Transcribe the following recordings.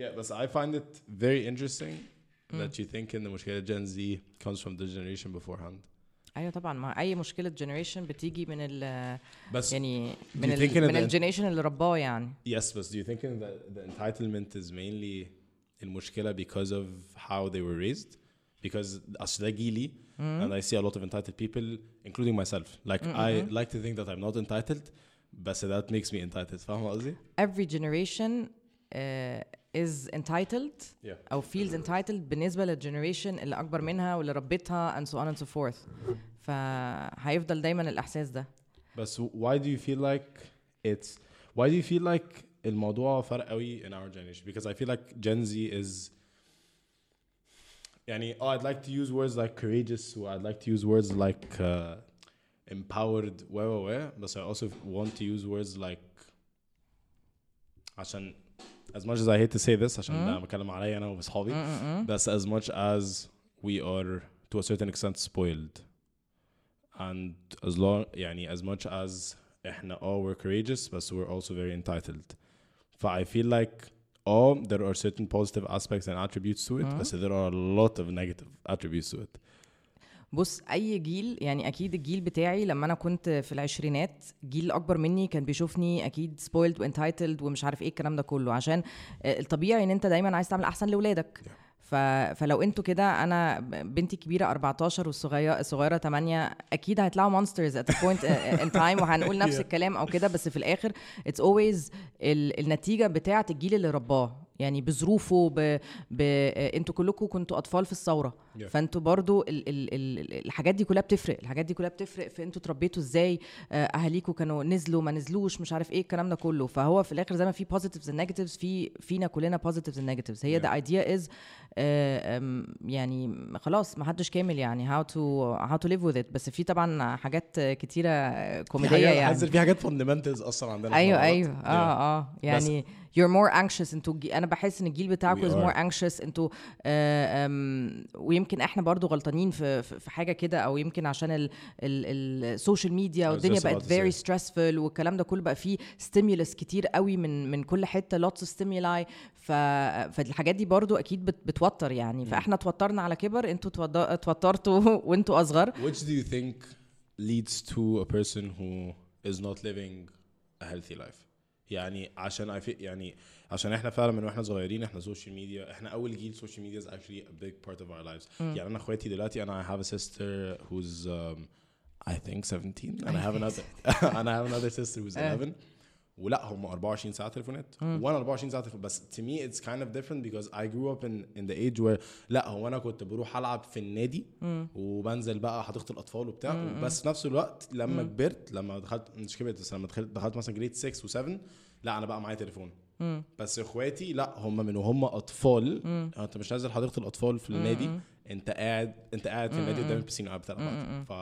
Yeah, but I find it very interesting that you think in the مشكلة Gen Z comes from the generation beforehand. ايوه طبعا ما اي مشكله جنريشن بتيجي من ال بس يعني you من think in ال من the- الجنريشن اللي رباه يعني yes, but do you think in the, the entitlement is mainly المشكلة because of how they were raised? Because أصل ده جيلي and I see a lot of entitled people including myself. Like I like to think that I'm not entitled بس that makes me entitled. فاهم قصدي؟ every generation uh, is entitled Yeah. او feels entitled بالنسبه للجنريشن اللي اكبر منها واللي ربتها and so on and so forth فهيفضل دايما الاحساس ده بس why do you feel like it's why do you feel like الموضوع فرق قوي in our generation because I feel like Gen Z is يعني oh I'd like to use words like courageous or I'd like to use words like uh, empowered و و و but I also want to use words like عشان as much as I hate to say this عشان ده بتكلم عليا انا واصحابي بس as much as we are to a certain extent spoiled and as long يعني as much as احنا oh we're courageous but we're also very entitled ف I feel like oh there are certain positive aspects and attributes to it but there are a lot of negative attributes to it بص أي جيل يعني أكيد الجيل بتاعي لما أنا كنت في العشرينات جيل أكبر مني كان بيشوفني أكيد spoiled و entitled ومش عارف إيه الكلام ده كله عشان آه، الطبيعي إن أنت دايما عايز تعمل أحسن لأولادك. ف... فلو أنتوا كده أنا بنتي كبيرة 14 والصغيرة الصغيره 8 أكيد هيطلعوا monsters at point in time وهنقول نفس الكلام أو كده بس في الآخر it's always النتيجة بتاعة الجيل اللي رباه. يعني بظروفه ب... ب... أنتوا كلكم كنتوا أطفال في الثورة. Yeah. فانتوا برضو ال... ال... ال... الحاجات دي كلها بتفرق الحاجات دي كلها بتفرق في أنتوا اتربيتوا إزاي آه، اهاليكوا كانوا نزلوا ما نزلوش مش عارف إيه الكلام ده كله. فهو في الآخر زي ما في positives and negatives في فينا كلنا positives and negatives. هي is آه، أم، يعني خلاص ما حدش كامل يعني how to how to live with it. بس في طبعا حاجات كتيرة في كوميدية حاجات يعني. في حاجات fundamentals أصلا عندنا أيوه أيوه. آه آه. يعني you're more anxious أنتوا أنا بحس إن الجيل بتاعكم is more anxious أنتوا آه أم، ويمكن إحنا برضو غلطانين في في حاجة كده أو يمكن عشان السوشيال ميديا والدنيا بقت say. stressful والكلام ده كله بقى فيه stimulus كتير قوي من من كل حتة lots of stimuli ف فالحاجات دي برضو أكيد بت بتوتر يعني فإحنا توترنا على كبر أنتوا اتوترتوا وانتوا أصغر Which do you think leads to a person who is not living a healthy life؟ يعني عشان I feel يعني عشان إحنا فعلا من وإحنا صغيرين إحنا سوشيال ميديا إحنا أول جيل سوشيال ميديا is actually a big part of our lives. يعني أنا إخواتي دلوقتي أنا I have a sister who's um, I think 17 and I have another and I have another sister who's 11 ولا هم 24 ساعة تليفونات. وأنا 24 ساعة تليفون. بس to me it's kind of different because I grew up in in the age where لا هو أنا كنت بروح ألعب في النادي وبنزل بقى حديقه الأطفال وبتاع. بس في نفس الوقت لما كبرت لما دخلت مش كبرت بس لما دخلت دخلت مثلا grade 6 و7 لا أنا بقى معايا تليفون. بس اخواتي لا هم من وهم أطفال. انت مش نازل حديقة الأطفال في النادي. انت قاعد انت قاعد في النادي قدام البسين قاعد بتلعب ف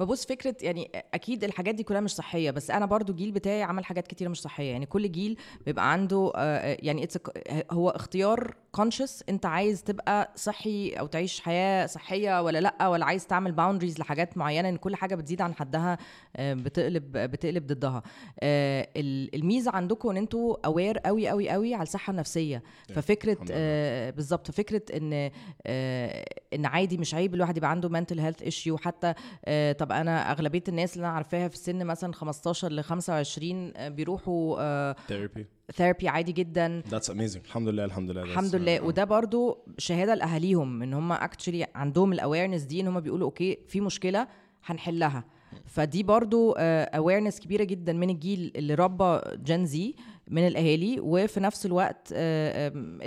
ببص فكرة يعني أكيد الحاجات دي كلها مش صحية بس أنا برضو الجيل بتاعي عمل حاجات كتيرة مش صحية. يعني كل جيل بيبقى عنده آه، يعني it's a- هو اختيار conscious أنت عايز تبقى صحي أو تعيش حياة صحية ولا لأ ولا عايز تعمل boundaries لحاجات معينة إن كل حاجة بتزيد عن حدها آه، بتقلب بتقلب ضدها. آه، ال- الميزة عندكم إن أنتوا aware قوي قوي قوي على الصحة النفسية. ففكرة. آه، بالظبط فكرة إن آه، إن عادي مش عيب الواحد يبقى عنده mental health issue. حتى آه، طب أنا أغلبية الناس اللي أنا عارفاها في السن مثلا 15 ل 25 آه، بيروحوا آه، therapy. therapy عادي جدا. That's amazing. الحمد لله الحمد لله. الحمد لله. وده برضو شهادة لأهاليهم إن هم actually عندهم ال awareness دي إن هم بيقولوا okay في مشكلة هنحلها. فدي برضو awareness كبيرة جدا من الجيل اللي ربى Gen Z من الأهالي وفي نفس الوقت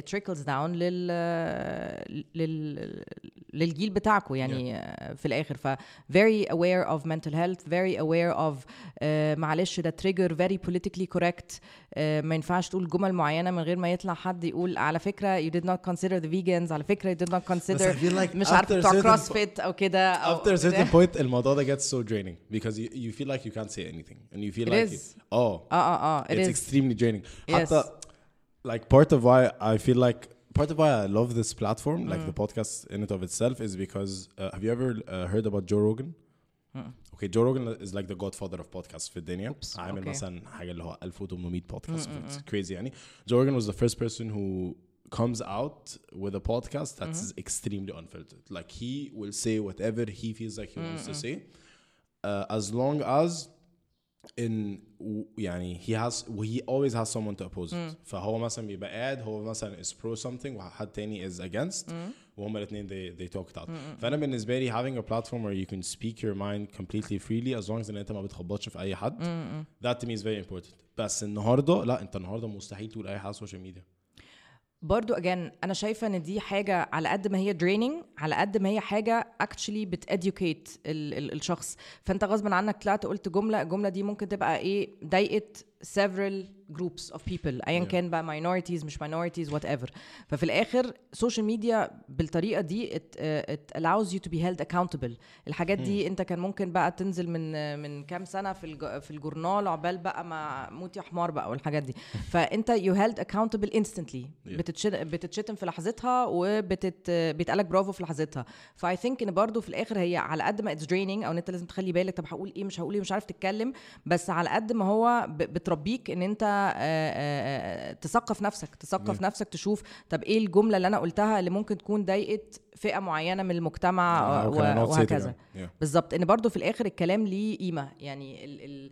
trickles down لل لل للجيل بتاعكم يعني آه، في الآخر. ف very aware of mental health very aware of آه، معلش ده trigger very politically correct آه، ما ينفعش تقول جمل معينه من غير ما يطلع حد يقول على فكره you did not consider the vegans على فكره you did not consider like مش after بتوع CrossFit أو كده أو after a certain point الموضوع ده gets so draining because you, you feel like you can't say anything and you feel It like is. it, oh آه آه آه it it's is extremely draining Yes. حتى like part of why I feel like part of why I love this platform like Mm. the podcast in and of itself is because uh, have you ever uh, heard about Joe Rogan Okay, Joe Rogan is like the godfather of podcasts في الدنيا عامل okay. مثلا حاجة اللي هو 1800 podcast it's crazy يعني Joe Rogan was the first person who comes out with a podcast that's extremely unfiltered. Like he will say whatever he feels like he wants to say, uh, as long as in و- يعني he has he always has someone to oppose it فهو مثلا بيبقى قاعد هو مثلا is pro something وحد تاني is against وهما الاثنين they, they talk it out فانا بالنسبه لي having a platform where you can speak your mind completely freely as long as ان انت ما بتخبطش في اي حد that to me is very important بس النهارده لا انت النهارده مستحيل تقول اي حاجه على السوشيال ميديا برضو again أنا شايفة إن دي حاجة على قد ما هي draining على قد ما هي حاجة ال ال الشخص. فأنت غصبا عنك طلعت قلت جملة الجملة دي ممكن تبقى إيه ضايقت several groups of people. ايا. كان بقى minorities مش minorities whatever. ففي الآخر social media بالطريقة دي it, uh, it allows you to be held accountable. الحاجات دي أنت كان ممكن بقى تنزل من من كام سنة في الج- في الجورنال عقبال بقى ما موت يا حمار بقى والحاجات دي. فأنت you held accountable instantly. Yeah. بتتشت- بتتشتم في لحظتها وبتت بيتقالك برافو في لحظتها. ف I think إن برضو في الآخر هي على قد ما it's draining أو إن أنت لازم تخلي بالك طب هقول إيه مش هقول إيه مش عارف تتكلم بس على قد ما هو بتربيك إن أنت تثقف نفسك تثقف. نفسك تشوف طب إيه الجملة اللي أنا قلتها اللي ممكن تكون ضايقت فئة معينة من المجتمع وهكذا. بالظبط إن برضو في الآخر الكلام ليه قيمة. يعني ال ال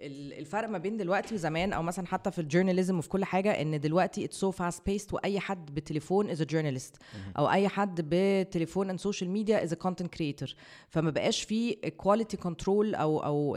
ال- الفرق ما بين دلوقتي وزمان أو مثلا حتى في ال journalism وفي كل حاجة إن دلوقتي it's so fast paced وأي حد بتليفون is journalist أو أي حد بتليفون and social media is content creator فما بقاش في quality control أو أو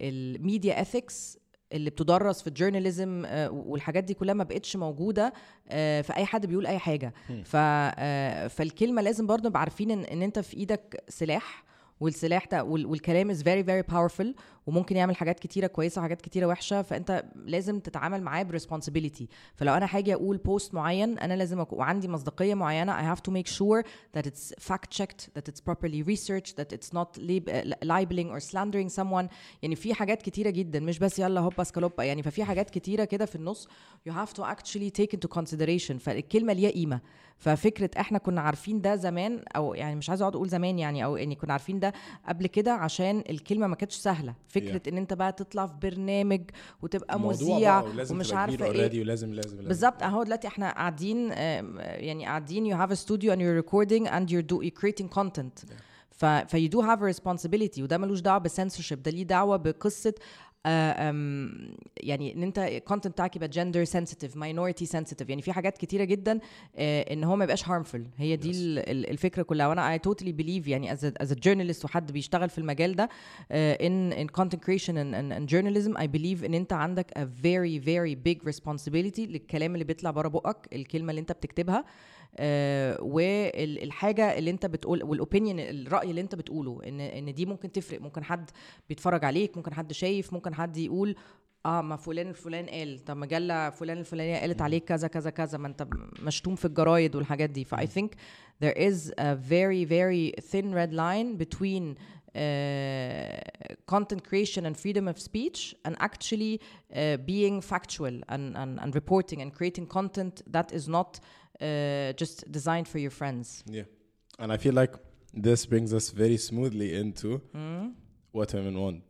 ال media ethics اللي بتدرس في ال journalism آه، والحاجات دي كلها ما بقتش موجودة آه، في أي حد بيقول أي حاجة. ف آه، فالكلمة لازم برضه نبقى عارفين إن, إن أنت في إيدك سلاح والسلاح ده وال- والكلام is very very powerful وممكن يعمل حاجات كتيرة كويسة وحاجات كتيرة وحشة فأنت لازم تتعامل معاه ب responsibility فلو أنا هاجي أقول بوست معين أنا لازم أكون وعندي مصداقية معينة I have to make sure that it's fact checked that it's properly researched that it's not lib- libeling or slandering someone. يعني في حاجات كتيرة جدا مش بس يلا هوبا سكالوبا. يعني ففي حاجات كتيرة كده في النص you have to actually take into consideration. فالكلمة ليها قيمة. ففكرة إحنا كنا عارفين ده زمان أو يعني مش عايزة أقعد أقول زمان يعني أو يعني كنا عارفين ده قبل كده عشان الكلمة ما كانتش سهلة. فكرة Yeah. إن أنت بقى تطلع في برنامج وتبقى مذيع ومش عارفة إيه. ولازم لازم لازم. بالظبط. أهو دلوقتي إحنا قاعدين يعني قاعدين you have a studio and you're recording and you're, do, you're creating content. ف ف you do have a responsibility وده ملوش دعوة بالسنسورشيب ده ليه دعوة بقصة يعني إن أنت ال content بتاعك يبقى gender sensitive minority sensitive يعني في حاجات كتيرة جدا آه، إن هو ما يبقاش harmful هي دي Yes. ال- ال- الفكرة كلها. وأنا I totally believe يعني as a, as a journalist وحد بيشتغل في المجال ده in in content creation and, and, and journalism I believe إن أنت عندك a very very big responsibility للكلام اللي بيطلع بره بقك الكلمة اللي أنت بتكتبها. والحاجة اللي انت بتقول وال opinion الرأي اللي انت بتقوله إن إن دي ممكن تفرق. ممكن حد بيتفرج عليك ممكن حد شايف ممكن حد يقول آه ما فلان الفلان قال. طب مجلة فلان الفلانية قالت عليك كذا كذا كذا. ما انت مشتوم في الجرايد والحاجات دي. ف I think there is a very very thin red line between uh, content creation and freedom of speech and actually uh, being factual and, and, and reporting and creating content that is not uh, just designed for your friends. Yeah. And I feel like this brings us very smoothly into what women want,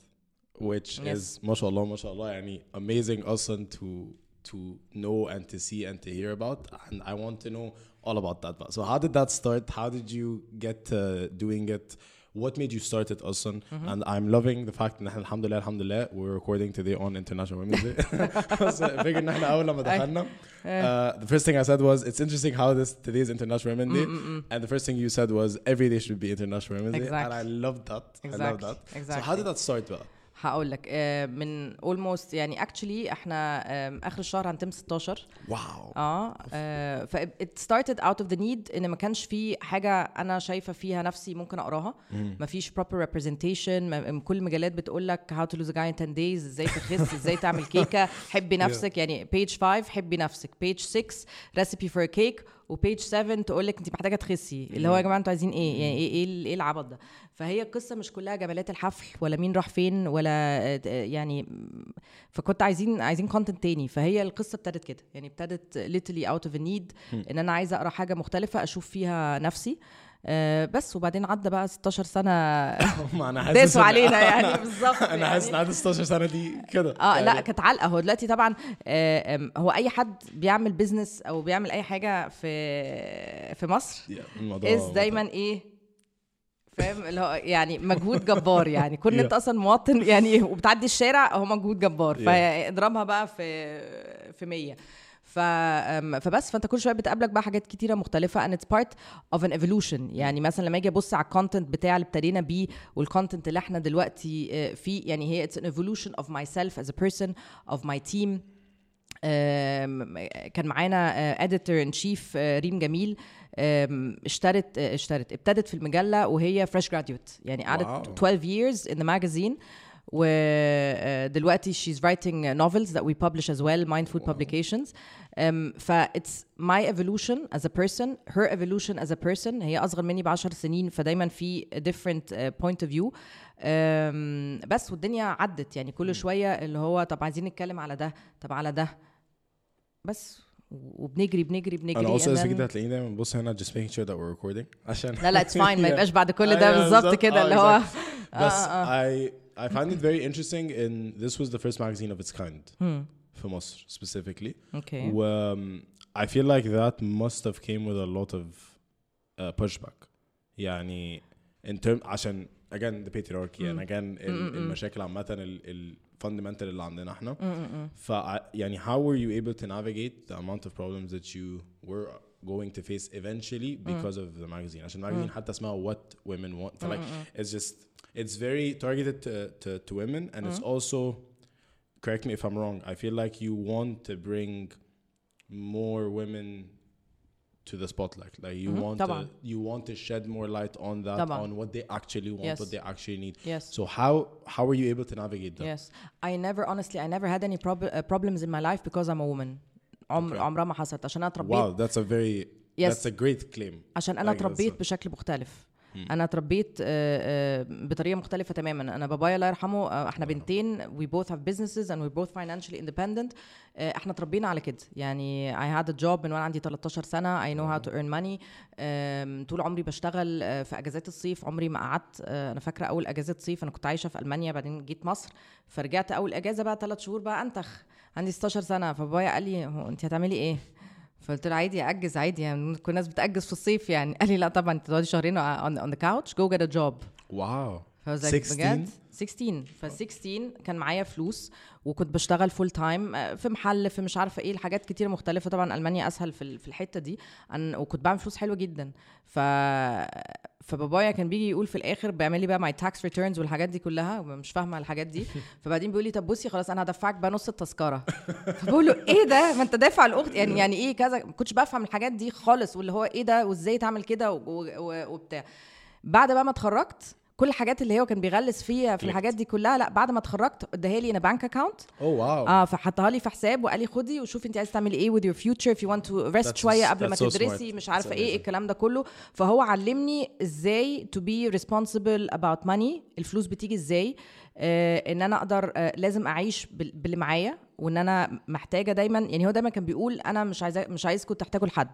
which Yes. is, mashallah, mashallah, yani, amazing also to to know and to see and to hear about. And I want to know all about that. So how did that start? How did you get uh, doing it? What made you start it also? And I'm loving the fact that alhamdulillah, alhamdulillah, we're recording today on International Women's Day. so big ان احنا اول لما دخلنا uh, the first thing I said was it's interesting how this today's International Women's Day and the first thing you said was every day should be International Women's Day and I Exactly. loved that I love Exactly. that so Exactly. how did that start بقى هقول لك آه، من almost يعني actually إحنا آخر الشهر هنتم 16 wow آه آه، ف it started out of the need إن ما كانش في حاجة أنا شايفة فيها نفسي ممكن أقراها. ما فيش representation ما كل المجلات بتقول لك to lose a guy in 10 days إزاي تخس إزاي تعمل كيكة. حبي نفسك يعني page 5 حبي نفسك. page 6 recipe for a cake. وبيج 7 تقول لك انت محتاجة تخسي. اللي هو يا جماعة أنتوا عايزين إيه؟ يعني إيه إيه إيه العبط ده؟ فهي القصة مش كلها جمالات الحفل ولا مين راح فين ولا يعني فكنت عايزين عايزين كونتنت تاني. فهي القصة ابتدت كده. يعني ابتدت out of a need إن أنا عايزة أقرأ حاجة مختلفة أشوف فيها نفسي. آه بس وبعدين عدى بقى 16 سنة ما أنا حاسس داسوا علينا يعني بالظبط أنا حاسس إن يعني. قعدت 16 سنة دي كده. آه يعني لا كانت علقة. هو دلوقتي طبعا آه هو أي حد بيعمل business أو بيعمل أي حاجة في في مصر الموضوع is دايما إيه فاهم؟ اللي هو يعني مجهود جبار يعني. كون. أنت أصلا مواطن يعني وبتعدي الشارع هو مجهود جبار. فاضربها بقى في في 100 ف فبس. فأنت كل شوية بتقابلك بقى حاجات كتيرة مختلفة and it's part of an evolution. يعني مثلا لما أجي أبص على ال content بتاع اللي ابتدينا بيه والكونتنت اللي إحنا دلوقتي آه، فيه يعني هي it's an evolution of myself as a person of my team. كان معانا editor in chief ريم جميل. started آه، started ابتدت في المجلة وهي fresh graduate يعني قعدت Wow. 12 years in the magazine. ودلوقتي she's writing novels that we publish as well Mind Food Publications. Um, ف it's my evolution as a person her evolution as a person. هي أصغر مني بعشر سنين فدايما في a different uh, point of view. Um, بس والدنيا عدت يعني كل شوية اللي هو طب عايزين نتكلم على ده طب على ده. بس وبنجري بنجري بنجري. أنا then- كده هتلاقيني دايما ببص هنا just making sure that we're recording عشان لا لا اتس فاين ما. يبقاش بعد كل ده أيوة بالظبط. كده آه، اللي هو exactly. بس I I find it very interesting in this was the first magazine of its kind في مصر specifically اوكي و um, I feel like that must have came with a lot of uh, pushback يعني in term عشان again the patriarchy and again ال- المشاكل عامة ال, ال fundamental اللي عندنا احنا ف يعني how were you able to navigate the amount of problems that you were going to face eventually because of the magazine عشان المagazine حتى اسمها what women want ف like it's just it's very targeted to, to, to women and it's also correct me if I'm wrong I feel like you want to bring more women to the spotlight like you want طبعاً. to you want to shed more light on that طبعاً. on what they actually want Yes. what they actually need yes so how how were you able to navigate that Yes. I never honestly I never had any prob- uh, problems in my life because I'm a woman. عمر Okay. عمرها ما حصلت عشان انا اتربيت wow that's a very Yes. that's a great claim عشان انا Like that's اتربيت a- بشكل مختلف أنا اتربيت آه، آه، بطريقة مختلفة تماما. أنا بابايا الله يرحمه آه، إحنا بنتين both have businesses and we're both financially independent. آه، إحنا اتربينا على كده. يعني had a job من وأنا عندي 13 سنة. Know how to earn money. آم، طول عمري بشتغل في أجازات الصيف. عمري ما قعدت أنا فاكرة أول أجازة صيف أنا كنت عايشة في ألمانيا بعدين جيت مصر. فرجعت أول أجازة بقى ثلاث شهور بقى أنتخ. عندي 16 سنة. فبابايا قال لي هو أنت هتعملي إيه؟ فقلت له عادي اجز عادي يعني كل الناس بتأجز في الصيف يعني. قال لي لا طبعا أنت تقعدي شهرين couch go get a job. wow was 16 بجد؟ 16 ف 16 كان معايا فلوس وكنت بشتغل full time في محل في مش عارفة إيه الحاجات كتير مختلفة. طبعا ألمانيا أسهل في في الحتة دي. أن وكنت بعمل فلوس حلوة جدا. ف فبابايا كان بيجي يقول في الآخر بيعمل لي بقى my tax returns والحاجات دي كلها مش فاهمة الحاجات دي. فبعدين بيقول لي طب بصي خلاص أنا هدفعك بقى نص التذكرة. فبقول له إيه ده؟ ما أنت دافع الأخت يعني يعني إيه كذا؟ ما كنتش بفهم الحاجات دي خالص واللي هو إيه ده؟ وإزاي تعمل كده؟ وبتاع. بعد بقى ما اتخرجت كل الحاجات اللي هو كان بيغلس فيها في. الحاجات دي كلها لا بعد ما اتخرجت اداها لي أنا bank account oh wow آه فحطها لي في حساب وقال لي خدي وشوفي انت عايزة تعملي إيه with your future if you want to rest شوية قبل ما so تدرسي smart. مش عارفة إيه amazing. الكلام ده كله فهو علمني إزاي to be responsible about money الفلوس بتيجي إزاي آه ان أنا أقدر آه لازم اعيش بال- باللي معايا وإن أنا محتاجة دايما يعني هو دايما كان بيقول أنا مش عايزة مش عايزكم تحتاجوا لحد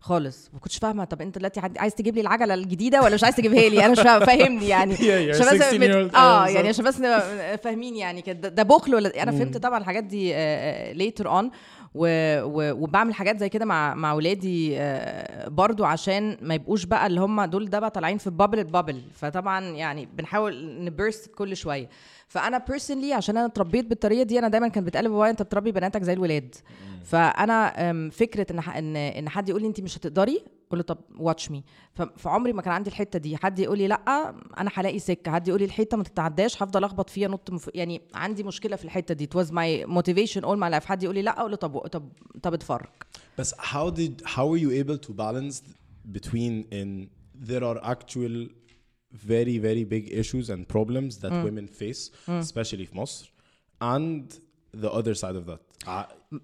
خالص. ما كنتش فاهمة طب أنت دلوقتي عايز تجيب لي العجلة الجديدة ولا مش عايز تجيبها لي؟ أنا مش فاهمني يعني. عشان بس 16-year-old. آه يعني. عشان بس فاهمين يعني كده. ده- بخل ولا أنا فهمت طبعا الحاجات دي later on وبعمل حاجات زي كده مع مع ولادي آه، برضو عشان ما يبقوش بقى اللي هم دول ده بقى طالعين في bubble bubble فطبعا يعني بنحاول ن burst كل شوية. فأنا personally عشان أنا اتربيت بالطريقة دي أنا دايما كان بيتقال بابايا أنت بتربي بناتك زي الولاد. فأنا فكرة إن إن إن حد يقول لي أنت مش هتقدري أقول له طب watch me فعمري ما كان عندي الحتة دي. حد يقول لي لأ أنا هلاقي سكة. حد يقول لي الحيطة ما تتعداش هفضل أخبط فيها نط مف... يعني عندي مشكلة في الحتة دي. Was my motivation all my life. حد يقول لي لأ أقول له طب طب طب اتفرج. But how did how were you able to balance between in there are actual very very big issues and problems that women face especially في مصر and the other side of that.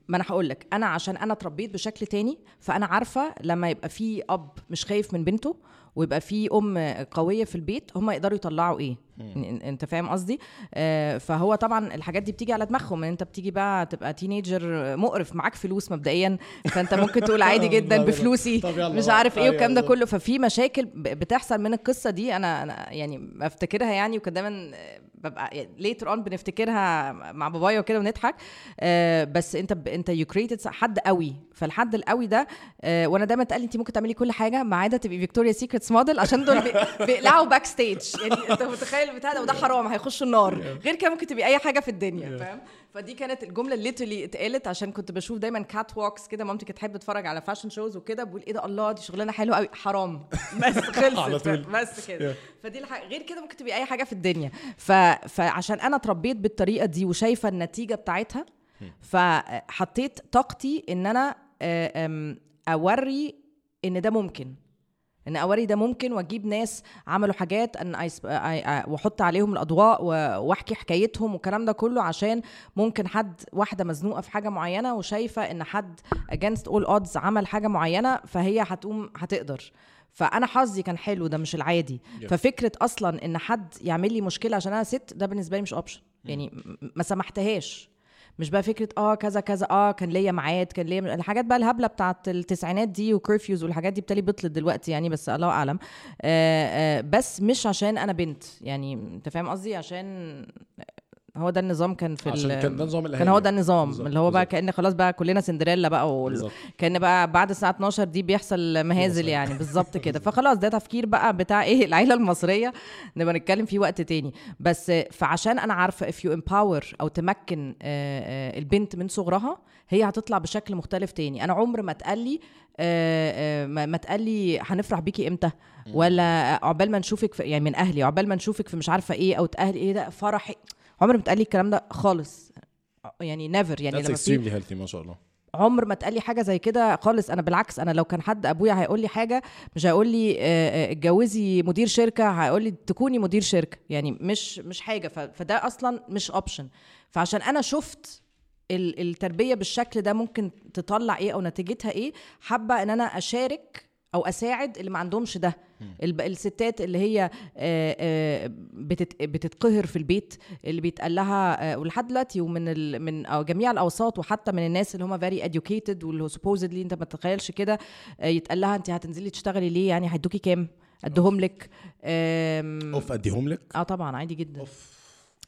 ما أنا هقول لك أنا عشان أنا اتربيت بشكل تاني فأنا عارفة لما يبقى في أب مش خايف من بنته ويبقى في أم قوية في البيت هم يقدروا يطلعوا إيه؟ أنت فاهم قصدي؟ آه، فهو طبعا الحاجات دي بتيجي على دماغهم إن أنت بتيجي بقى تبقى تينيجر مقرف معاك فلوس مبدئيا فأنت ممكن تقول عادي جدا بفلوسي مش. عارف إيه أيوة والكلام ده. كله. ففي مشاكل بتحصل من القصة دي أنا أنا يعني بفتكرها يعني وكان دايما ببقى later on بنفتكرها مع بابايا وكده ونضحك. آه، بس أنت ب- أنت you created حد قوي. فالحد القوي ده آه، وأنا دايما اتقال لي أنت ممكن تعملي كل حاجة ما عدا تبقي فيكتوريا سيكريتس موديل عشان دول بي- بيقلعوا backstage يعني أنت متخيل البتاع ده وده حرام هيخشوا النار. غير كده ممكن تبقي أي حاجة في الدنيا فاهم؟ فدي كانت الجملة اللي اتقالت عشان كنت بشوف دايما catwalks كده مامتي كانت تحب تتفرج على fashion shows وكده بقول إيه ده الله دي شغلانة حلوة قوي حرام. بس خلصت. بس كده. فدي الحاجة غير كده ممكن تبقي أي حاجة في الدنيا. ف... فعشان أنا اتربيت بالطريقة دي وشايفة النتيجة بتاعتها فحطيت طاقتي إن أنا آه، أوري إن ده ممكن. إن اوري ده ممكن وأجيب ناس عملوا حاجات إن وأحط عليهم الأضواء وأحكي حكايتهم والكلام ده كله عشان ممكن حد واحدة مزنوقة في حاجة معينة وشايفة إن حد against all odds عمل حاجة معينة فهي هتقوم هتقدر. فأنا حظي كان حلو ده مش العادي. Yeah. ففكرة أصلا إن حد يعمل لي مشكلة عشان أنا ست ده بالنسبة لي مش option يعني ما سمحتهاش. مش بقى فكرة آه كذا كذا آه كان ليا ميعاد كان ليا الحاجات بقى الهبلة بتاعت التسعينات دي و curfews والحاجات دي بتالي بطلت دلوقتي يعني بس الله أعلم. آه آه بس مش عشان أنا بنت يعني أنت فاهم قصدي؟ عشان هو ده النظام كان في عشان ال- كان ده نظام كان هو ده النظام بالظبط، اللي هو بقى. كأن خلاص بقى كلنا سندريلا بقى وال... كأن بقى بعد الساعة 12 دي بيحصل مهازل. يعني. بالظبط كده. فخلاص ده تفكير بقى بتاع إيه العيلة المصرية. نبقى نتكلم فيه وقت تاني. بس فعشان أنا عارفة if you empower أو تمكن آه، آه، البنت من صغرها هي هتطلع بشكل مختلف تاني. أنا عمر ما اتقال لي آه، ما اتقال لي هنفرح بيكي إمتى؟ ولا عقبال ما نشوفك يعني من أهلي عقبال ما نشوفك في مش عارفة إيه أو اتقال إيه ده فرحي. عمر ما اتقال لي الكلام ده خالص. يعني never يعني That's لما extremely healthy ما شاء الله. عمر ما اتقال لي حاجة زي كده خالص. أنا بالعكس أنا لو كان حد أبويا هيقول لي حاجة مش هيقول لي آه، آه، اتجوزي مدير شركة هيقول لي تكوني مدير شركة. يعني مش مش حاجة. فده أصلا مش option فعشان أنا شفت ال- التربية بالشكل ده ممكن تطلع إيه أو نتيجتها إيه حابة إن أنا أشارك أو أساعد اللي ما عندهمش ده. الستات اللي هي آه، آه، بتت- بتتقهر في البيت اللي بيتقال لها آه، ولحد دلوقتي ومن ال من جميع الأوساط وحتى من الناس اللي هم فيري educated واللي supposedly أنت ما تتخيلش كده يتقال لها أنت هتنزلي تشتغلي ليه؟ يعني هيدوكي كام؟ ادهم لك أوف أديهم لك؟ آه طبعا عادي جدا.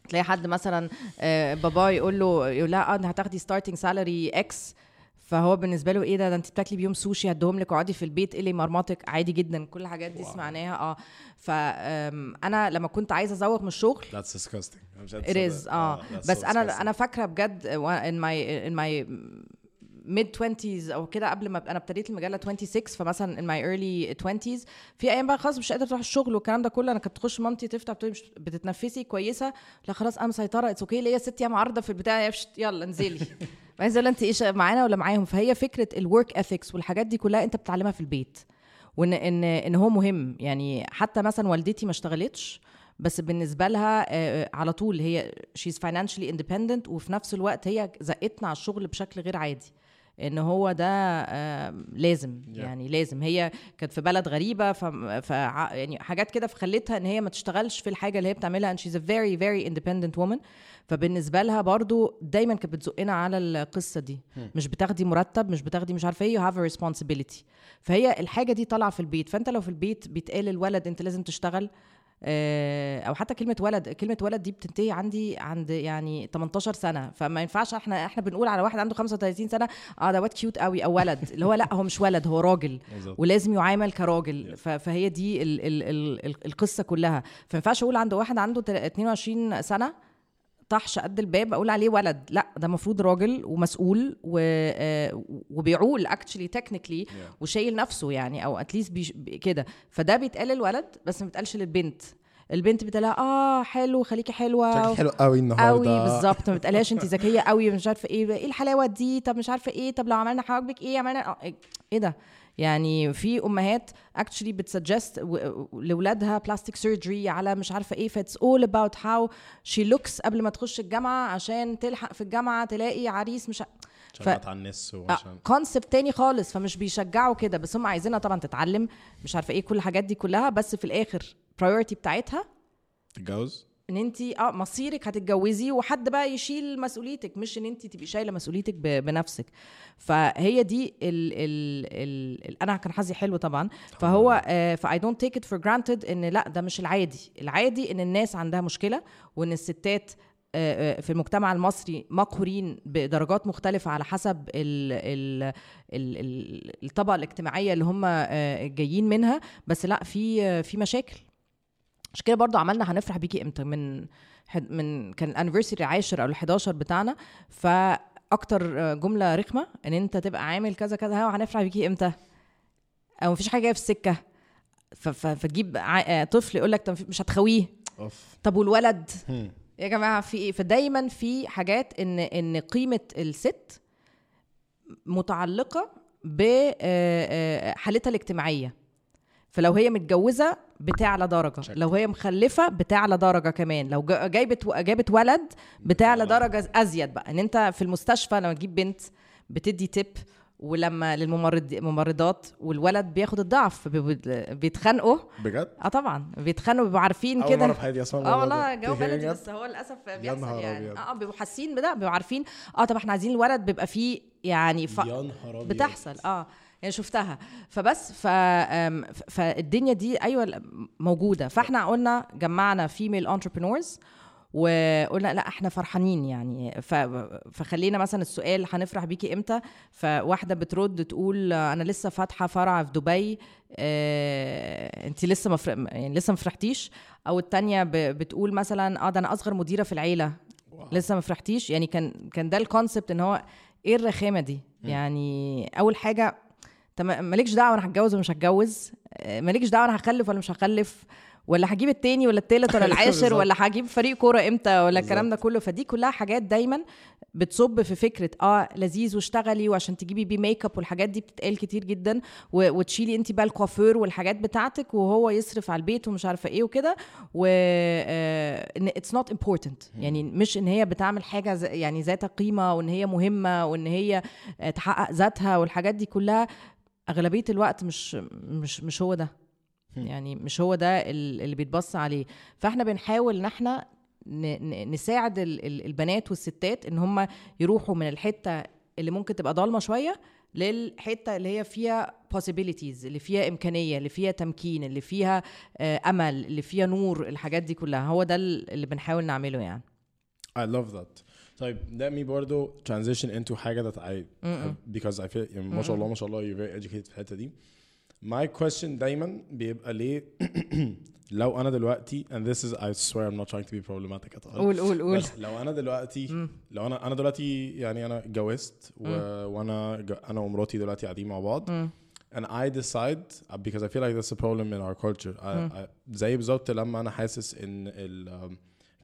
تلاقي حد مثلا باباه يقول له يقول لها آه أنت هتاخدي starting salary X فهو بالنسبة له إيه ده؟ ده أنت بتاكلي بيوم سوشي هديهم لك اقعدي في البيت اللي مرمطك عادي جدا. كل الحاجات دي سمعناها آه. فانا لما كنت عايزة أزوغ من الشغل That's disgusting. it is آه. that's بس أنا. أنا فاكرة بجد in my in my mid 20s أو كده قبل ما أنا ابتديت المجله 26 فمثلا in my early 20s في أيام بقى خلاص مش قادرة تروح الشغل والكلام ده كله. أنا كنت تخش مامتي تفتح بتقولي مش بتتنفسي كويسة؟ لا خلاص أنا مسيطره it's okay ليا ست أيام عارضة في البتاع يلا انزلي. عايزه ولا أنت إيش معانا ولا معاهم؟ فهي فكرة ال work ethics والحاجات دي كلها أنت بتتعلمها في البيت. وان ان إن هو مهم. يعني حتى مثلا والدتي ما اشتغلتش بس بالنسبة لها آه، على طول هي she's financially independent وفي نفس الوقت هي زقتنا على الشغل بشكل غير عادي. إن هو ده آه، لازم. Yeah. يعني لازم. هي كانت في بلد غريبة ف, ف يعني حاجات كده فخلتها إن هي ما تشتغلش في الحاجة اللي هي بتعملها and she's a very very independent woman. فبالنسبة لها برضو دايما كانت بتزقنا على القصة دي. مش بتاخدي مرتب مش بتاخدي مش عارفة إيه you have a responsibility. فهي الحاجة دي طالعة في البيت. فأنت لو في البيت بيتقال الولد أنت لازم تشتغل أو حتى كلمة ولد كلمة ولد دي بتنتهي عندي عند يعني 18 سنة. فما ينفعش إحنا إحنا بنقول على واحد عنده 35 سنة آه ده واد كيوت قوي أو ولد. اللي هو لا هو مش ولد هو راجل. ولازم يعامل كراجل. فهي دي ال ال ال ال القصة كلها. فما ينفعش أقول عند واحد عنده تل- 22 سنة طحش قد الباب أقول عليه ولد. لا ده المفروض راجل ومسؤول و... آه، وبيعول actually technically وشايل نفسه يعني أو at least بيش... بي- كده. فده بيتقال للولد بس ما بيتقالش للبنت. البنت بتقولها آه حلو خليكي حلوة. شكلك حلو قوي النهارده. قوي بالظبط. ما بتقالهاش انت ذكية قوي مش عارفة إيه. إيه الحلاوة دي؟ طب مش عارفة إيه؟ طب لو عملنا حواجبك إيه؟ عملنا آه، إيه ده؟ يعني في أمهات actually بت suggest لاولادها plastic surgery على مش عارفة إيه ف it's all about how she looks قبل ما تخش الجامعة عشان تلحق في الجامعة تلاقي عريس مش ف- ما تعنس وعشان concept تاني خالص فمش بيشجعوا كده. بس هم عايزينها طبعا تتعلم مش عارفة إيه كل الحاجات دي كلها. بس في الآخر priority بتاعتها تتجوز؟ ان انت آه مصيرك هتتجوزي وحد بقى يشيل مسؤوليتك مش ان انت تبقي شايلة مسؤوليتك بنفسك. فهي دي ال ال ال ال أنا كان حظي حلو طبعا. فهو ف I don't take it for granted ان لا ده مش العادي. العادي ان الناس عندها مشكلة وان الستات آه، آه، في المجتمع المصري مقهورين بدرجات مختلفة على حسب ال ال ال ال الطبقة الاجتماعية اللي هم آه، جايين منها. بس لا في في مشاكل. عشان كده برضو عملنا هنفرح بيكي إمتى؟ من حد- من كان ال anniversary العاشر أو ال11 بتاعنا. فأكتر جملة رخمة إن أنت تبقى عامل كذا كذا ها وهنفرح بيكي إمتى؟ أو مفيش حاجة جاية في السكة. فتجيب ع- طفل يقول لك مش هتخويه. طب والولد. يا جماعة في إيه؟ فدايما في حاجات ان إن قيمة الست متعلقة بحالتها الاجتماعية. فلو هي متجوزة بتعلى درجة. شك. لو هي مخلفة بتعلى درجة كمان. لو جا- جايبت جابت ولد بتعلى درجة. أزيد بقى. إن أنت في المستشفى لما تجيب بنت بتدي تيب ولما للممرض ممرضات والولد بياخد الضعف بيتخانقوا. بجد؟ آه طبعا. بيتخانقوا بيبقوا عارفين أول كده. مرة في حياتي اسمع آه والله. جو بلدي؟ بس هو للأسف بيحصل يعني. آه بيبقوا حاسين بده بيبقوا عارفين. آه طب إحنا عايزين الولد بيبقى فيه يعني ف... يا نهار أبيض. بتحصل. آه. يعني شفتها. فبس ف... فالدنيا دي أيوه موجودة. فإحنا قلنا جمعنا female entrepreneurs وقلنا لا إحنا فرحانين يعني. ف... فخلينا مثلا السؤال هنفرح بيكي إمتى؟ فواحدة بترد تقول أنا لسه فاتحة فرع في دبي آه، انت لسه مفر... يعني لسه ما فرحتيش؟ أو التانية ب... بتقول مثلا آه ده أنا أصغر مديرة في العيلة. wow. لسه ما فرحتيش؟ يعني كان كان ده ال concept إن هو إيه الرخامة دي؟ يعني أول حاجة ما- مالكش دعوة أنا هتجوز ولا مش هتجوز آه، مالكش دعوة أنا هخلف ولا مش هخلف ولا هجيب التاني ولا التالت ولا العاشر. ولا هجيب فريق كورة إمتى ولا الكلام ده. كله فدي كلها حاجات دايما بتصب في فكرة آه لذيذ واشتغلي وعشان تجيبي بيه ميك اب والحاجات دي بتتقال كتير جدا وتشيلي انت بقى الكوافير والحاجات بتاعتك وهو يصرف على البيت ومش عارفة إيه وكده و آه، إن it's not important يعني مش إن هي بتعمل حاجة يعني ذات قيمة وإن هي مهمة وإن هي آه، تحقق ذاتها والحاجات دي كلها أغلبية الوقت مش مش مش هو ده. يعني مش هو ده ال- اللي بيتبص عليه. فإحنا بنحاول إن إحنا نساعد ال- ال- البنات والستات إن هم يروحوا من الحتة اللي ممكن تبقى ضلمة شوية للحتة اللي هي فيها possibilities اللي فيها إمكانية اللي فيها تمكين اللي فيها آه، أمل اللي فيها نور الحاجات دي كلها. هو ده ال- اللي بنحاول نعمله يعني. I love that. طيب let me برضو transition into حاجة that I because I feel يعني ما شاء الله ما شاء الله you're very educated في الحتة دي. My question دايما بيبقى ليه لو أنا دلوقتي and this is I swear I'm not trying to be problematic at all. قول قول قول بس لو أنا دلوقتي لو أنا أنا دلوقتي يعني أنا اتجوزت و... وأنا ج- أنا ومراتي دلوقتي قاعدين مع بعض and I decide because I feel like that's a problem in our culture I, I, زي بالظبط لما أنا حاسس إن ال um,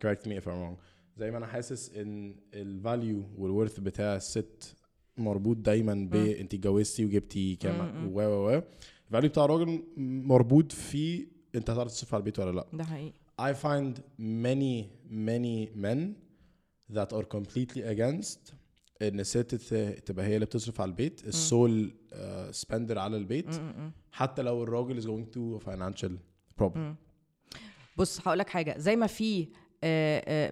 correct me if I'm wrong زي ما أنا حاسس إن ال value وال worth بتاع الست مربوط دايما ب انت اتجوزتي وجبتي كام و و و. ال value بتاع الراجل مربوط في أنت هتعرف تصرف على البيت ولا لأ. ده حقيقي. I find many many men that are completely against إن الست تبقى هي اللي بتصرف على البيت ال sole سبندر على البيت. حتى لو الراجل is going to financial problem. بص هقول لك حاجة زي ما في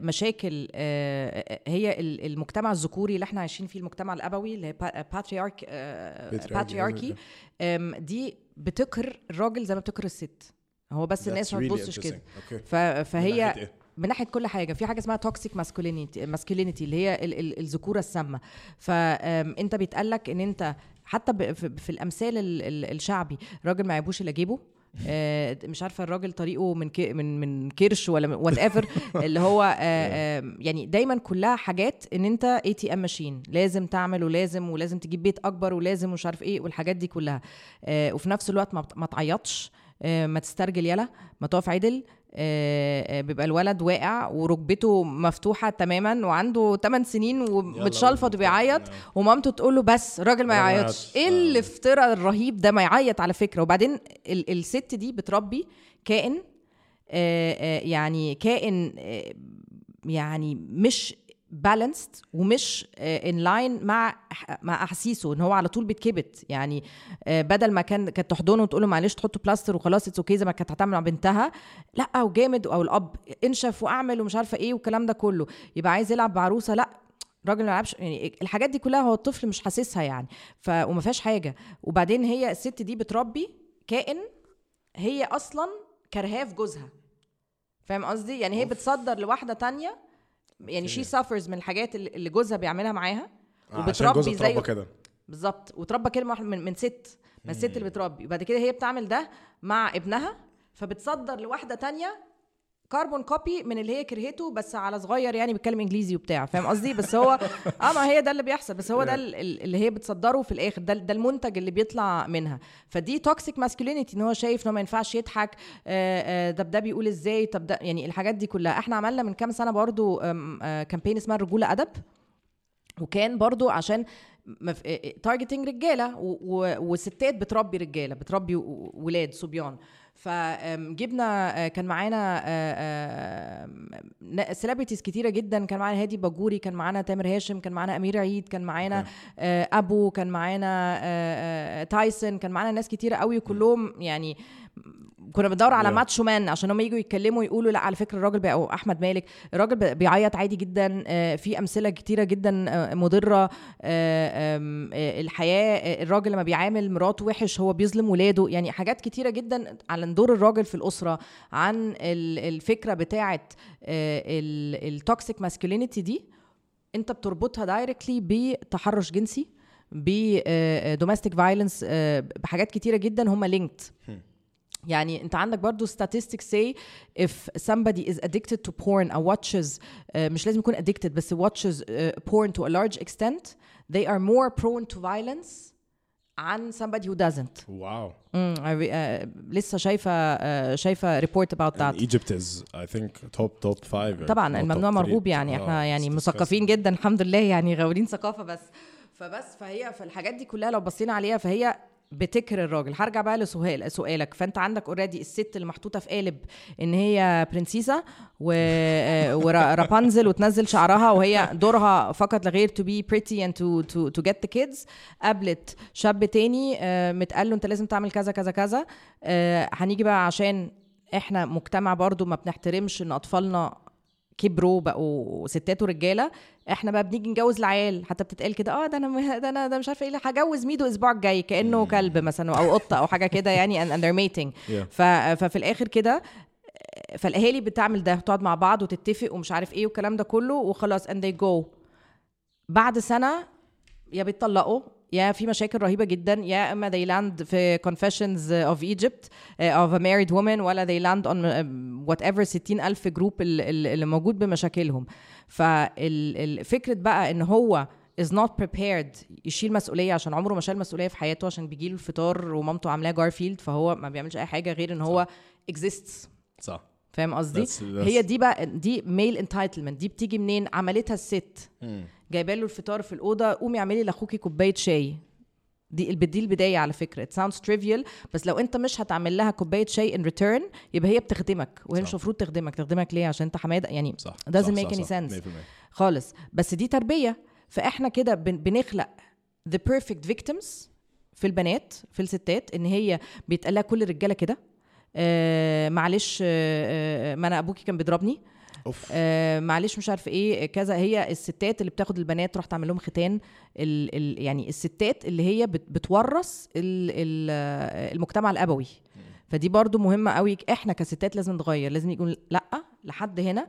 مشاكل آه، هي ال- المجتمع الذكوري اللي إحنا عايشين فيه المجتمع الأبوي اللي هي patriarch. patriarchy دي بتكره الراجل زي ما بتكره الست. هو بس الناس ما تبصش كده. فهي إيه؟ من ناحية كل حاجة في حاجة اسمها toxic masculinity masculinity اللي هي ال- ال- الذكورة السامة. فانت بيتقال لك ان انت حتى في الأمثال ال- ال- الشعبية راجل ما يعيبوش إلا جيبه. آه، مش عارفة الراجل طريقه من كي من من كرش ولا whatever اللي هو آه، آه، يعني دايما كلها حاجات إن أنت ATM machine لازم تعمل ولازم ولازم تجيب بيت أكبر ولازم مش عارف إيه والحاجات دي كلها. آه، وفي نفس الوقت ما تعيطش. آه، ما تسترجل يلا ما تقف عدل آه، آه، بيبقى الولد واقع وركبته مفتوحة تماما وعنده 8 سنين ومتشلفط يلا، وبيعيط. ومامته تقول له بس الراجل ما يعيطش. إيه آه. الافتراء الرهيب ده ما يعيط على فكرة وبعدين ال- الست دي بتربي كائن آه، آه، يعني كائن آه، يعني مش balanced ومش in line مع مع أحاسيسه إن هو على طول بيتكبت. يعني آه، بدل ما كان كانت تحضنه وتقول له معلش تحطه بلاستر وخلاص it's okay زي ما كانت هتعمل مع بنتها لأ وجامد أو الأب انشف وأعمل ومش عارفة إيه والكلام ده كله. يبقى عايز يلعب بعروسة لأ راجل ما يلعبش يعني الحاجات دي كلها هو الطفل مش حاسسها يعني. ف وما فيهاش حاجة. وبعدين هي الست دي بتربي كائن هي أصلا كرهاه في جوزها. فاهم قصدي؟ يعني هي بتصدر لواحدة تانية يعني شي سافرز من الحاجات اللي جوزها بيعملها معاها آه، عشان جوزها اتربى كده. بالظبط. وتربى كلمة واحدة من, من ست ما الست اللي بتربي. وبعد كده هي بتعمل ده مع ابنها فبتصدر لواحدة تانية carbon copy من اللي هي كرهته بس على صغير يعني بيتكلم إنجليزي وبتاع فاهم قصدي؟ بس هو آه ما هي ده اللي بيحصل بس هو ده ال- ال- اللي هي بتصدره في الآخر ده ده المنتج اللي بيطلع منها. فدي toxic masculinity إن هو شايف ان هو ما ينفعش يضحك آه، آه، طب ده بيقول إزاي؟ طب ده يعني الحاجات دي كلها. إحنا عملنا من كام سنة برضو campaign اسمها الرجوله أدب. وكان برضو عشان targeting رجالة و- و- وستات بتربي رجالة بتربي ولاد صبيان. فجبنا كان معانا celebrities كتيرة جدا. كان معانا هادي باجوري كان معانا تامر هاشم كان معانا أمير عيد كان معانا آه، أبو كان معانا آه، آه، تايسون كان معانا ناس كتيرة قوي. كلهم يعني كنا بندور على Yeah. macho man عشان هم يجوا يتكلموا يقولوا لا على فكرة الراجل أو أحمد مالك الراجل بي- بيعيط عادي جدا آه، في أمثلة كتيرة جدا آه، مضرة آه، الحياة الراجل لما بيعامل مراته وحش هو بيظلم ولاده يعني حاجات كتيرة جدا على دور الراجل في الأسرة عن ال- الفكرة بتاعه ال toxic masculinity دي. أنت بتربطها directly بتحرش جنسي ب domestic violence بحاجات كتيرة جدا هم linked يعني انت عندك برضو statistics say if somebody is addicted to porn or watches uh, مش لازم يكون addicted بس watches uh, porn to a large extent they are more prone to violence عن somebody who doesn't wow mm, I uh, لسه شايفه uh, شايفه report about that And Egypt is I think top top five طبعا الممنوع. مرغوب يعني آه, إحنا يعني it's مثقفين. جدا الحمد لله يعني غرقانين ثقافه بس فبس فهي فالحاجات دي كلها لو بصينا عليها فهي بتكره الراجل. هرجع بقى لسؤال سؤالك. فأنت عندك already الست اللي محطوطه في قالب إن هي princess و... ورابنزل وتنزل شعرها وهي دورها فقط لغير to be pretty and to to to get the kids. قابلت شاب تاني آه، متقال له أنت لازم تعمل كذا كذا كذا. آه، هنيجي بقى عشان إحنا مجتمع برضو ما بنحترمش إن أطفالنا كبروا بقوا ستات ورجاله إحنا بقى بنيجي نجوز العيال حتى بتتقال كده آه ده أنا ده أنا ده مش عارفة إيه هجوز ميدو الأسبوع الجاي كأنه كلب مثلا أو قطة أو حاجة كده يعني and, and they're mating. Yeah. ف, ففي الآخر كده فالأهالي بتعمل ده تقعد مع بعض وتتفق ومش عارف إيه والكلام ده كله وخلاص and they go. بعد سنة يا بيتطلقوا يا في مشاكل رهيبة جدا. يا إما they land في confessions of Egypt uh, of a married woman ولا they land on uh, whatever 60 ألف جروب اللي موجود بمشاكلهم. فالفكرة بقى إن هو is not prepared يشيل مسؤولية عشان عمره ما شال مسؤولية في حياته عشان بيجيله الفطار ومامته عاملاه جارفيلد فهو ما بيعملش أي حاجة غير إن هو exists. صح. فاهم قصدي؟ هي دي بقى دي ميل انتايتلمنت دي بتيجي منين؟ عملتها الست. جايبه له الفطار في الأوضة قومي اعملي لاخوكي كوباية شاي. دي دي البداية على فكرة. It sounds trivial بس لو انت مش هتعمل لها كوباية شاي in return يبقى هي بتخدمك. وهي مش. المفروض تخدمك. تخدمك ليه؟ عشان انت حماده يعني صح. doesn't صح، make صح، any صح. sense. 100%. خالص. بس دي تربية. فاحنا كده بن- بنخلق the perfect victims في البنات في الستات ان هي بيتقال لها كل الرجالة كده. آه معلش آه آه، ما أنا ابوكي كان بيضربني. أوف. آه معلش مش عارفة إيه كذا. هي الستات اللي بتاخد البنات تروح تعمل لهم ختان ال ال يعني الستات اللي هي بت بتورث ال ال المجتمع الأبوي. فدي برضو مهمة قوي. إحنا كستات لازم نتغير لازم يقول لأ لحد هنا.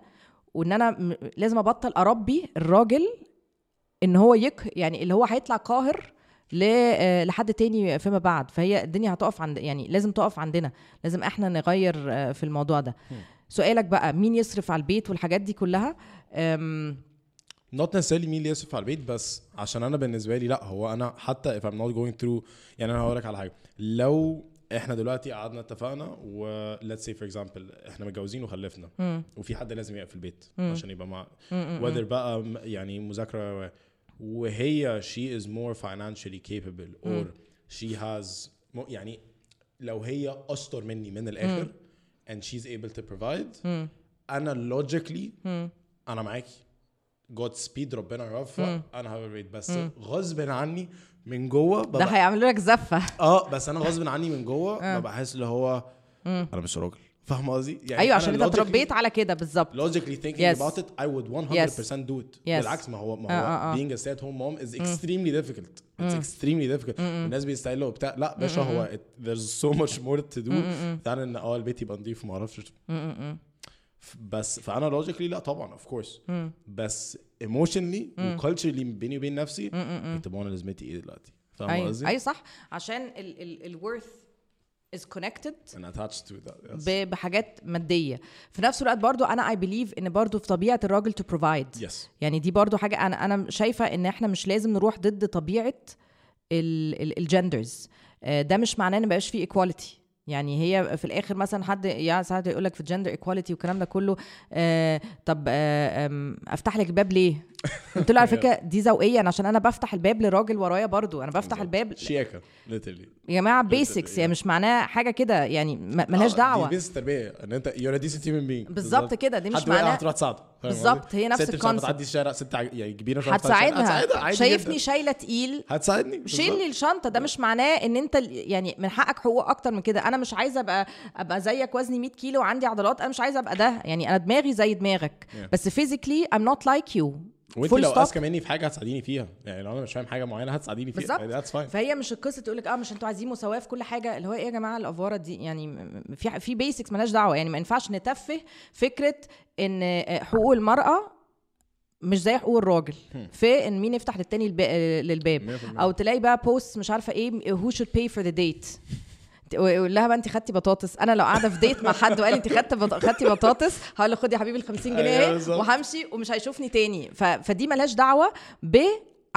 وإن أنا لازم أبطل أربي الراجل إن هو يك يعني اللي هو هيطلع قاهر لحد تاني فيما بعد. فهي الدنيا هتقف عند يعني لازم تقف عندنا. لازم إحنا نغير آه، في الموضوع ده. سؤالك بقى مين يصرف على البيت والحاجات دي كلها؟ not necessarily مين اللي يصرف على البيت بس عشان أنا بالنسبة لي لا هو أنا حتى if I'm not going through يعني أنا هقول لك على حاجة. لو إحنا دلوقتي قعدنا اتفقنا و let's say for example إحنا متجوزين وخلفنا مم. وفي حد لازم يقف في البيت مم. عشان يبقى مع whether بقى م- يعني مذاكرة وهي she is more financially capable or she has mo- يعني لو هي اشطر مني من الآخر and she's able to provide مم. أنا logically مم. أنا معاكي جود سبيد ربنا يوفق. أنا ريت بس غصب عني من جوه ده ببقى هيعملوا لك زفة. آه بس أنا غصب عني من جوه ببقى حاسس اللي هو أنا مش راجل. فاهم قصدي؟ يعني أيوه عشان انت اتربيت على كده بالظبط. logically thinking Yes. about it I would 100% Yes. do it. Yes. بالعكس ما هو ما آه، هو آه، آه. being a stay at home mom is extremely difficult. It's extremely difficult. الناس بيستاهلوا وبتاع. لا باشا هو it, there's so much more to do. than ان آه البيت يبقى نضيف وما أعرفش. بس فأنا logically لا طبعا of course. بس emotionally وculturally بيني وبين نفسي طب أنا لازمتي إيه دلوقتي. فاهم أيوه قصدي؟ أيوه صح. عشان ال ال الورث is connected and attached to that yes. بحاجات مادية. في نفس الوقت برضو أنا I believe إن برضو في طبيعة الراجل to provide yes. يعني دي برضو حاجة أنا أنا شايفة إن إحنا مش لازم نروح ضد طبيعة ال genders ده مش معناه إن مبقاش فيه equality يعني هي في الآخر مثلا حد يعني ساعات يقول لك في ال gender equality والكلام ده كله آه طب آه أفتح لك الباب ليه؟ قلت له على فكره دي ذوقية. أنا عشان أنا بفتح الباب لراجل ورايا برضو. أنا بفتح الباب. شياكة. Literally. يا جماعة basics يعني مش معناه حاجة كده. يعني م- ملهاش آه، دعوة. دي basic التربيه إن أنت you're a decent human being. بالظبط كده، دي مش حد وقع معناه- هتروح تساعده بالظبط،؟ هي نفس ال concept. بتعدي الشارع. ست يعني كبيرة هتساعدها. شايفني. شايلة تقيل. هتساعدني. شيل. لي الشنطة. ده مش معناه إن أنت يعني من حقك حقوق أكتر من كده. أنا مش عايزة ابقى أبقى زيك وزني 100 كيلو وعندي عضلات. أنا مش عايزة أبقى ده. يعني أنا دماغي زي دماغك. بس physically I'm not like you. وانت لو stop. اذكى مني في حاجة هتساعديني فيها. يعني لو أنا مش فاهم حاجة معينة هتساعديني فيها. بالظبط. fine فهي مش القصة تقول لك آه مش أنتوا عايزين مساواة في كل حاجة. اللي هو إيه يا جماعة؟ الأفورة دي يعني في في basics ملهاش دعوة. يعني ما ينفعش نتفه فكرة إن آه، حقوق المرأة مش زي حقوق الراجل. في إن مين يفتح للتاني الب- آه، للباب. 100%. أو تلاقي بقى post مش عارفة إيه who should pay for the date. ويقول لها بقى انت خدتي بطاطس. أنا لو قاعدة في date مع حد وقال انت خدت بط... خدتي بطاطس هقول له خدي يا حبيبي ال 50 جنيه أيوة. وهمشي ومش هيشوفني تاني. ف... فدي ملهاش دعوة ب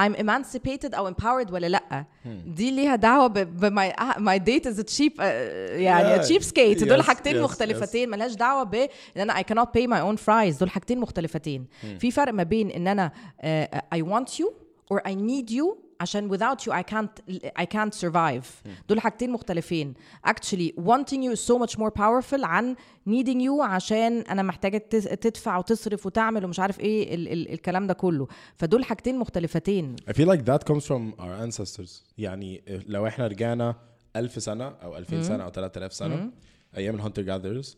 I'm emancipated أو empowered ولا لأ. دي ليها دعوة ب, ب my, my date is a cheap uh, يعني Yeah. a cheap skate دول Yes, حاجتين yes, مختلفتين. ملهاش دعوة ب إن أنا I cannot pay my own fries. دول حاجتين مختلفتين. في فرق ما بين إن أنا uh, I want you or I need you عشان without you I can't I can't survive. دول حاجتين مختلفين. Actually wanting you is so much more powerful عن needing you عشان أنا محتاجة تدفع وتصرف وتعمل ومش عارف إيه ال ال الكلام ده كله. فدول حاجتين مختلفتين. I feel like that comes from our ancestors. يعني لو إحنا رجعنا ألف سنة أو 2000 سنة أو 3000 سنة أيام الهانتر جاذرز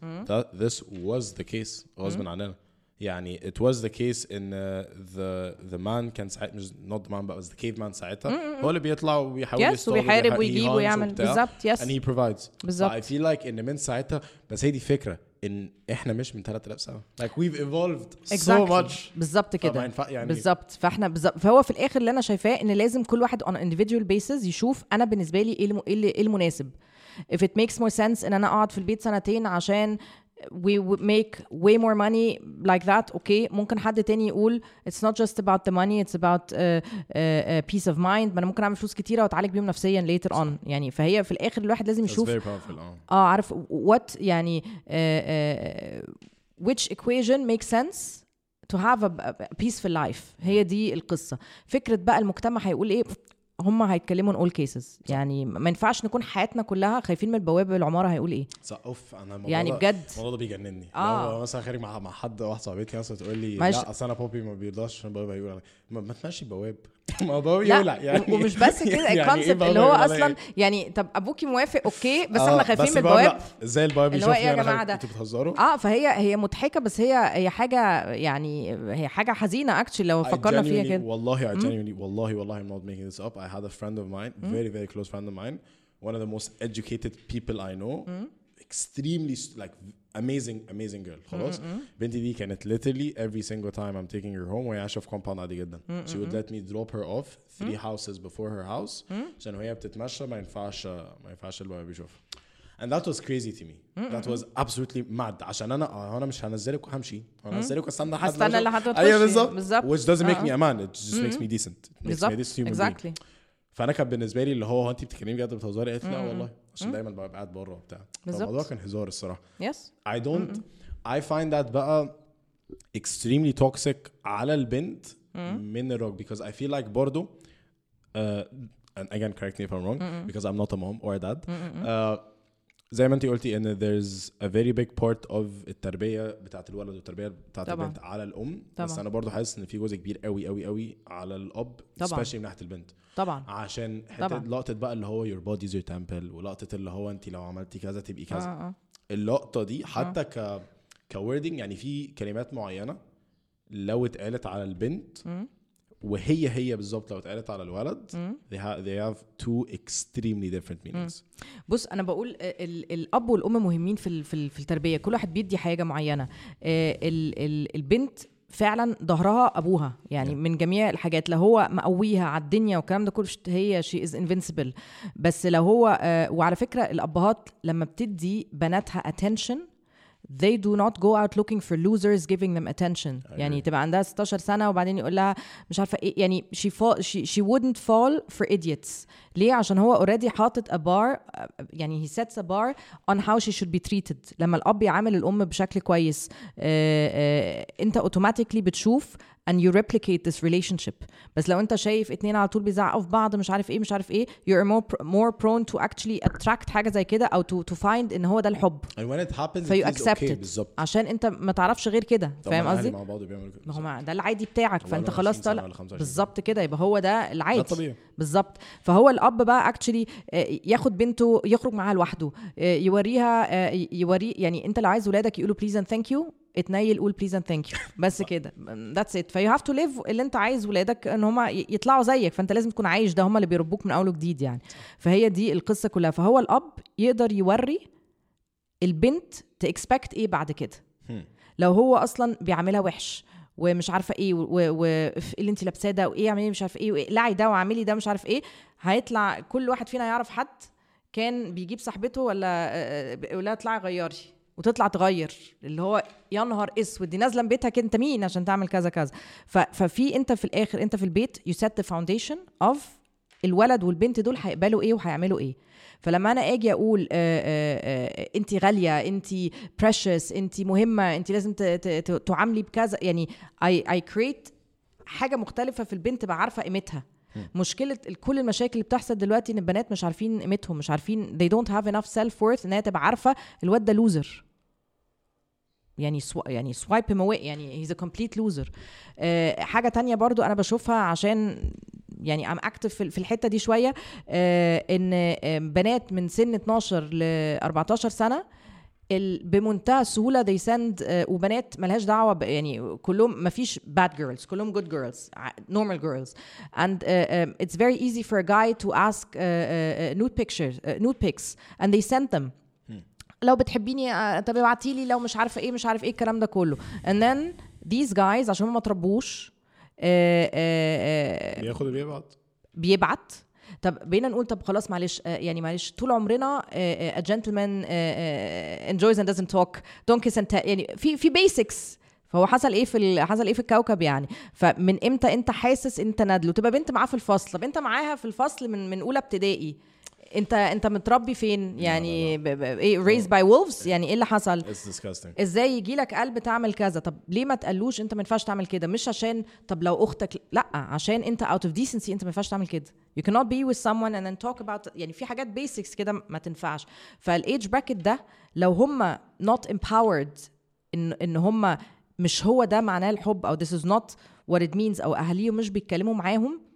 this was the case. غصب عننا. يعني it was the case in uh, the the man كان ساعتها مش not the man but was the caveman ساعتها. هو اللي بيطلع وبيحاول Yes، يصطاد وبيحارب ويجيب ويعمل. بالظبط، yes. and he provides. بالظبط. I feel like ان من ساعتها بس هي دي فكرة إن إحنا مش من 3000 سنة. Like we've evolved so Exactly. much. بالظبط كده. يعني- بالظبط. فإحنا بالظبط. فهو في الآخر اللي أنا شايفاه إن لازم كل واحد on individual basis يشوف أنا بالنسبة لي إيه الم- إيه إيه المناسب. If it makes more sense إن أنا أقعد في البيت سنتين عشان we would make way more money like that أوكي ممكن حد تاني يقول it's not just about the money it's about uh, uh, uh, peace of mind ما أنا ممكن اعمل فلوس كتيره واتعالج بيهم نفسيا later on يعني فهي في الآخر الواحد لازم يشوف آه آه عارف what يعني uh, uh, which equation makes sense to have a, a peaceful life هي دي القصة فكرة بقى المجتمع هيقول إيه هم هيتكلموا all cases. يعني ما ينفعش نكون حياتنا كلها خايفين من البواب العمارة هيقول إيه. صح. أوف أنا الموضوع يعني بجد. الموضوع ده بيجنني. لو مثلا خارج مع مع حد واحد صاحبتي مثلا تقول لي. لا أصل أنا بوبي ما بيرضاش عشان بابا يقول عليا. ما, تمشي بواب لا يولع يعني ومش بس كده يعني إيه اللي هو أصلا؟ يعني طب أبوكي موافق okay بس آه، إحنا خايفين من البواب. إزاي البواب اللي هو يا؟ ده؟ أنتوا بتهزروا آه فهي هي مضحكة بس هي هي حاجة يعني هي حاجة حزينة actually لو فكرنا فيها كده والله I genuinely والله والله I'm not making this up I had a friend of mine very very close friend of mine one of the most educated people I know extremely like amazing amazing girl خلاص بنتي دي كانت literally every single time I'm taking her home وهي عايشه في compound عادي جدا she would let me drop her off three houses before her house عشان وهي بتتمشى ما ينفعش ما ينفعش الباب يشوفها and that was crazy to me that was absolutely mad عشان أنا آه، أنا مش هنزلك وهمشي هنزلك واستنى ما هستنى أشوف- لحد ما أيوه. بالظبط بالظبط. which doesn't make آه. me a man it just makes me decent it makes me a بالظبط decent human being exactly فانا كان بالنسبة لي اللي هو هو انت بتتكلمي بجد بتهزري قالت لا والله عشان دايما ببقى قاعد بره وبتاع بالظبط. الموضوع كان هزار الصراحه يس I don't I find that بقى extremely toxic على البنت من الراجل because I feel like برضو uh, and again correct me if I'm wrong because I'm not a mom or a dad uh, زي ما انت قلتي إن there's a very big part of التربية بتاعت الولد والتربية بتاعت طبعاً. البنت على الأم بس طبعاً. أنا برضو حاسس إن في جزء كبير قوي قوي قوي على الأب طبعاً. especially من ناحية البنت طبعا عشان حتة. لقطة بقى اللي هو your body is your temple ولقطة اللي هو انت لو عملتي كذا تبقي آه كذا آه. اللقطة دي حتى ك wording يعني في كلمات معينة لو اتقالت على البنت مم. وهي هي بالظبط لو اتقالت على الولد they have, they have two extremely different meanings. بص أنا بقول ال- الأب والأم مهمين في ال- في ال- في التربية. كل واحد بيدي حاجة معينة. آه، ال- ال- البنت فعلا ظهرها أبوها يعني Yeah. من جميع الحاجات. لو هو مقويها على الدنيا والكلام ده كله هي she is invincible بس لو هو آه، وعلى فكرة الأبهات لما بتدي بناتها attention they do not go out looking for losers giving them attention يعني agree. تبقى عندها 16 سنه وبعدين يقول لها مش عارفه ايه يعني she fall she, she wouldn't fall for idiots ليه عشان هو already حاطط a bar يعني he sets a bar on how she should be treated لما الاب يعامل الام بشكل كويس آه، آه، انت automatically بتشوف and you replicate this relationship. بس لو انت شايف اتنين على طول بيزعقوا في بعض مش عارف إيه مش عارف إيه you're more pr- more prone to actually attract حاجة زي كده أو to, to find إن هو ده الحب. And when it happens ف you accept okay. it. بالظبط. عشان انت ما تعرفش غير كده. فاهم قصدي؟ مع بعض بيعملوا كده. ما هو ده العادي بتاعك. فأنت خلاص 20 سنة طالع ولا 25 بالظبط كده. يبقى هو ده ده العادي. طبيعي. بالظبط. فهو الأب بقى actually ياخد بنته يخرج معاها لوحده. آه، يوريها آه، يوري يعني انت لو عايز ولادك يقولوا please and thank you اتنيل قول please and thank you بس كده. that's it ف you have to live اللي انت عايز ولادك ان هم يطلعوا زيك. فانت لازم تكون عايش. ده هم اللي بيربوك من أول وجديد يعني. فهي دي القصة كلها. فهو الأب يقدر يوري البنت to expect إيه بعد كده. لو هو أصلا بيعملها وحش ومش عارفة إيه وايه اللي انت لابساه ده وإيه اعملي مش عارفه إيه واقلعي ده واعملي ده مش عارف إيه. هيطلع كل واحد فينا يعرف حد كان بيجيب صاحبته ولا آه، آه، لها اطلعي غيري وتطلع تغير اللي هو يا نهار أسود دي نازلة من بيتها كده أنت مين؟ عشان تعمل كذا كذا. ففي أنت في الآخر أنت في البيت you set the foundation of الولد والبنت دول هيقبلوا إيه وهيعملوا إيه. فلما أنا آجي أقول انت غالية انت precious انت مهمة انت لازم تعاملي بكذا يعني I I create حاجة مختلفة في البنت تبقى عارفة قيمتها. مشكلة كل المشاكل اللي بتحصل دلوقتي إن البنات مش عارفين قيمتهم مش عارفين they don't have enough self worth إن هي تبقى عارفة الواد ده loser يعني سو... يعني swipe away يعني a complete loser. أه حاجة تانية برضو أنا بشوفها عشان يعني I'm active في الحتة دي شوية أه إن آه، بنات من سن 12 ل 14 سنة بمنتهى السهولة they send uh, وبنات ملهاش دعوة يعني كلهم ما فيش bad girls كلهم um, it's very easy for a guy to ask uh, uh, uh, nude pictures uh, nude pics and they send them. لو بتحبيني آه، طب ابعتي لي لو مش عارفة إيه مش عارف إيه الكلام ده كله. And then these guys عشان ما تربوش آه، آه، بياخد وبيبعت بيبعت؟ طب بقينا نقول طب خلاص معلش يعني معلش طول عمرنا a gentleman enjoys and doesn't talk don't kiss and tell يعني في في basics. فهو حصل إيه في حصل إيه في الكوكب يعني؟ فمن إمتى انت حاسس انت ندل وتبقى بنت معاه في الفصل. طب انت معاها في الفصل من من اولى ابتدائي. انت انت متربي فين؟ يعني إيه raised by wolves يعني إيه اللي حصل؟ إزاي يجي لك قلب تعمل كذا؟ طب ليه ما تقلوش انت ما ينفعش تعمل كده؟ مش عشان طب لو أختك لأ عشان انت out of decency انت ما ينفعش تعمل كده. You cannot be with someone and then talk about يعني في حاجات basics كده ما تنفعش. فال age bracket ده لو هم not empowered إن إن هم مش هو ده معناه الحب أو this is not what it means أو أهاليهم مش بيتكلموا معاهم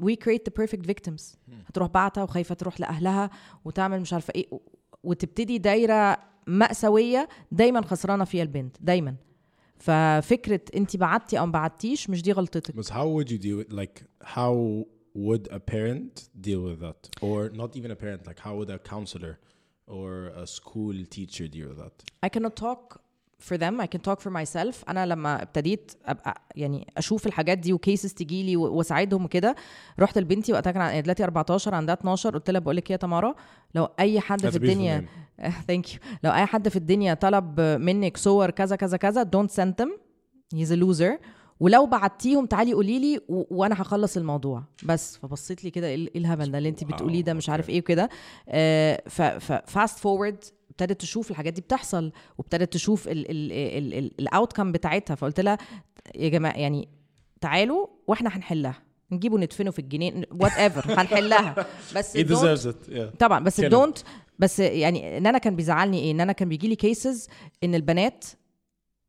we create the perfect victims هتروح بعتها وخايفه تروح لاهلها وتعمل مش عارفه ايه و- وتبتدي دايره مأساويه دايما خسرانه فيها البنت دايما ففكره انت بعتي او ما بعتيش مش دي غلطتك بس how would you deal with like how would a parent deal with that or not even a parent like how would a counselor or a school teacher deal with that I cannot talk for them I can talk for myself. أنا لما ابتديت أبقى يعني أشوف الحاجات دي و cases تجي لي وأساعدهم وكده رحت لبنتي وقتها كان دلوقتي 14 عندها 12 قلت لها بقول لك إيه يا تمارا لو أي حد في الدنيا thank you لو أي حد في الدنيا طلب منك صور كذا كذا كذا don't send them. He's a loser. ولو بعتيهم تعالي قولي لي و- وأنا هخلص الموضوع. بس فبصيت لي كده إيه إيه الهبل ده اللي أنت بتقوليه ده؟ مش عارف إيه وكده. آه، fast forward ابتدت تشوف الحاجات دي بتحصل وابتدت تشوف ال outcome بتاعتها. فقلت لها يا جماعة يعني تعالوا وإحنا هنحلها. نجيبه ندفنه في الجنينة whatever هنحلها. بس yeah. طبعا بس. don't بس يعني ان أنا كان بيزعلني إيه؟ ان أنا كان بيجي لي cases إن البنات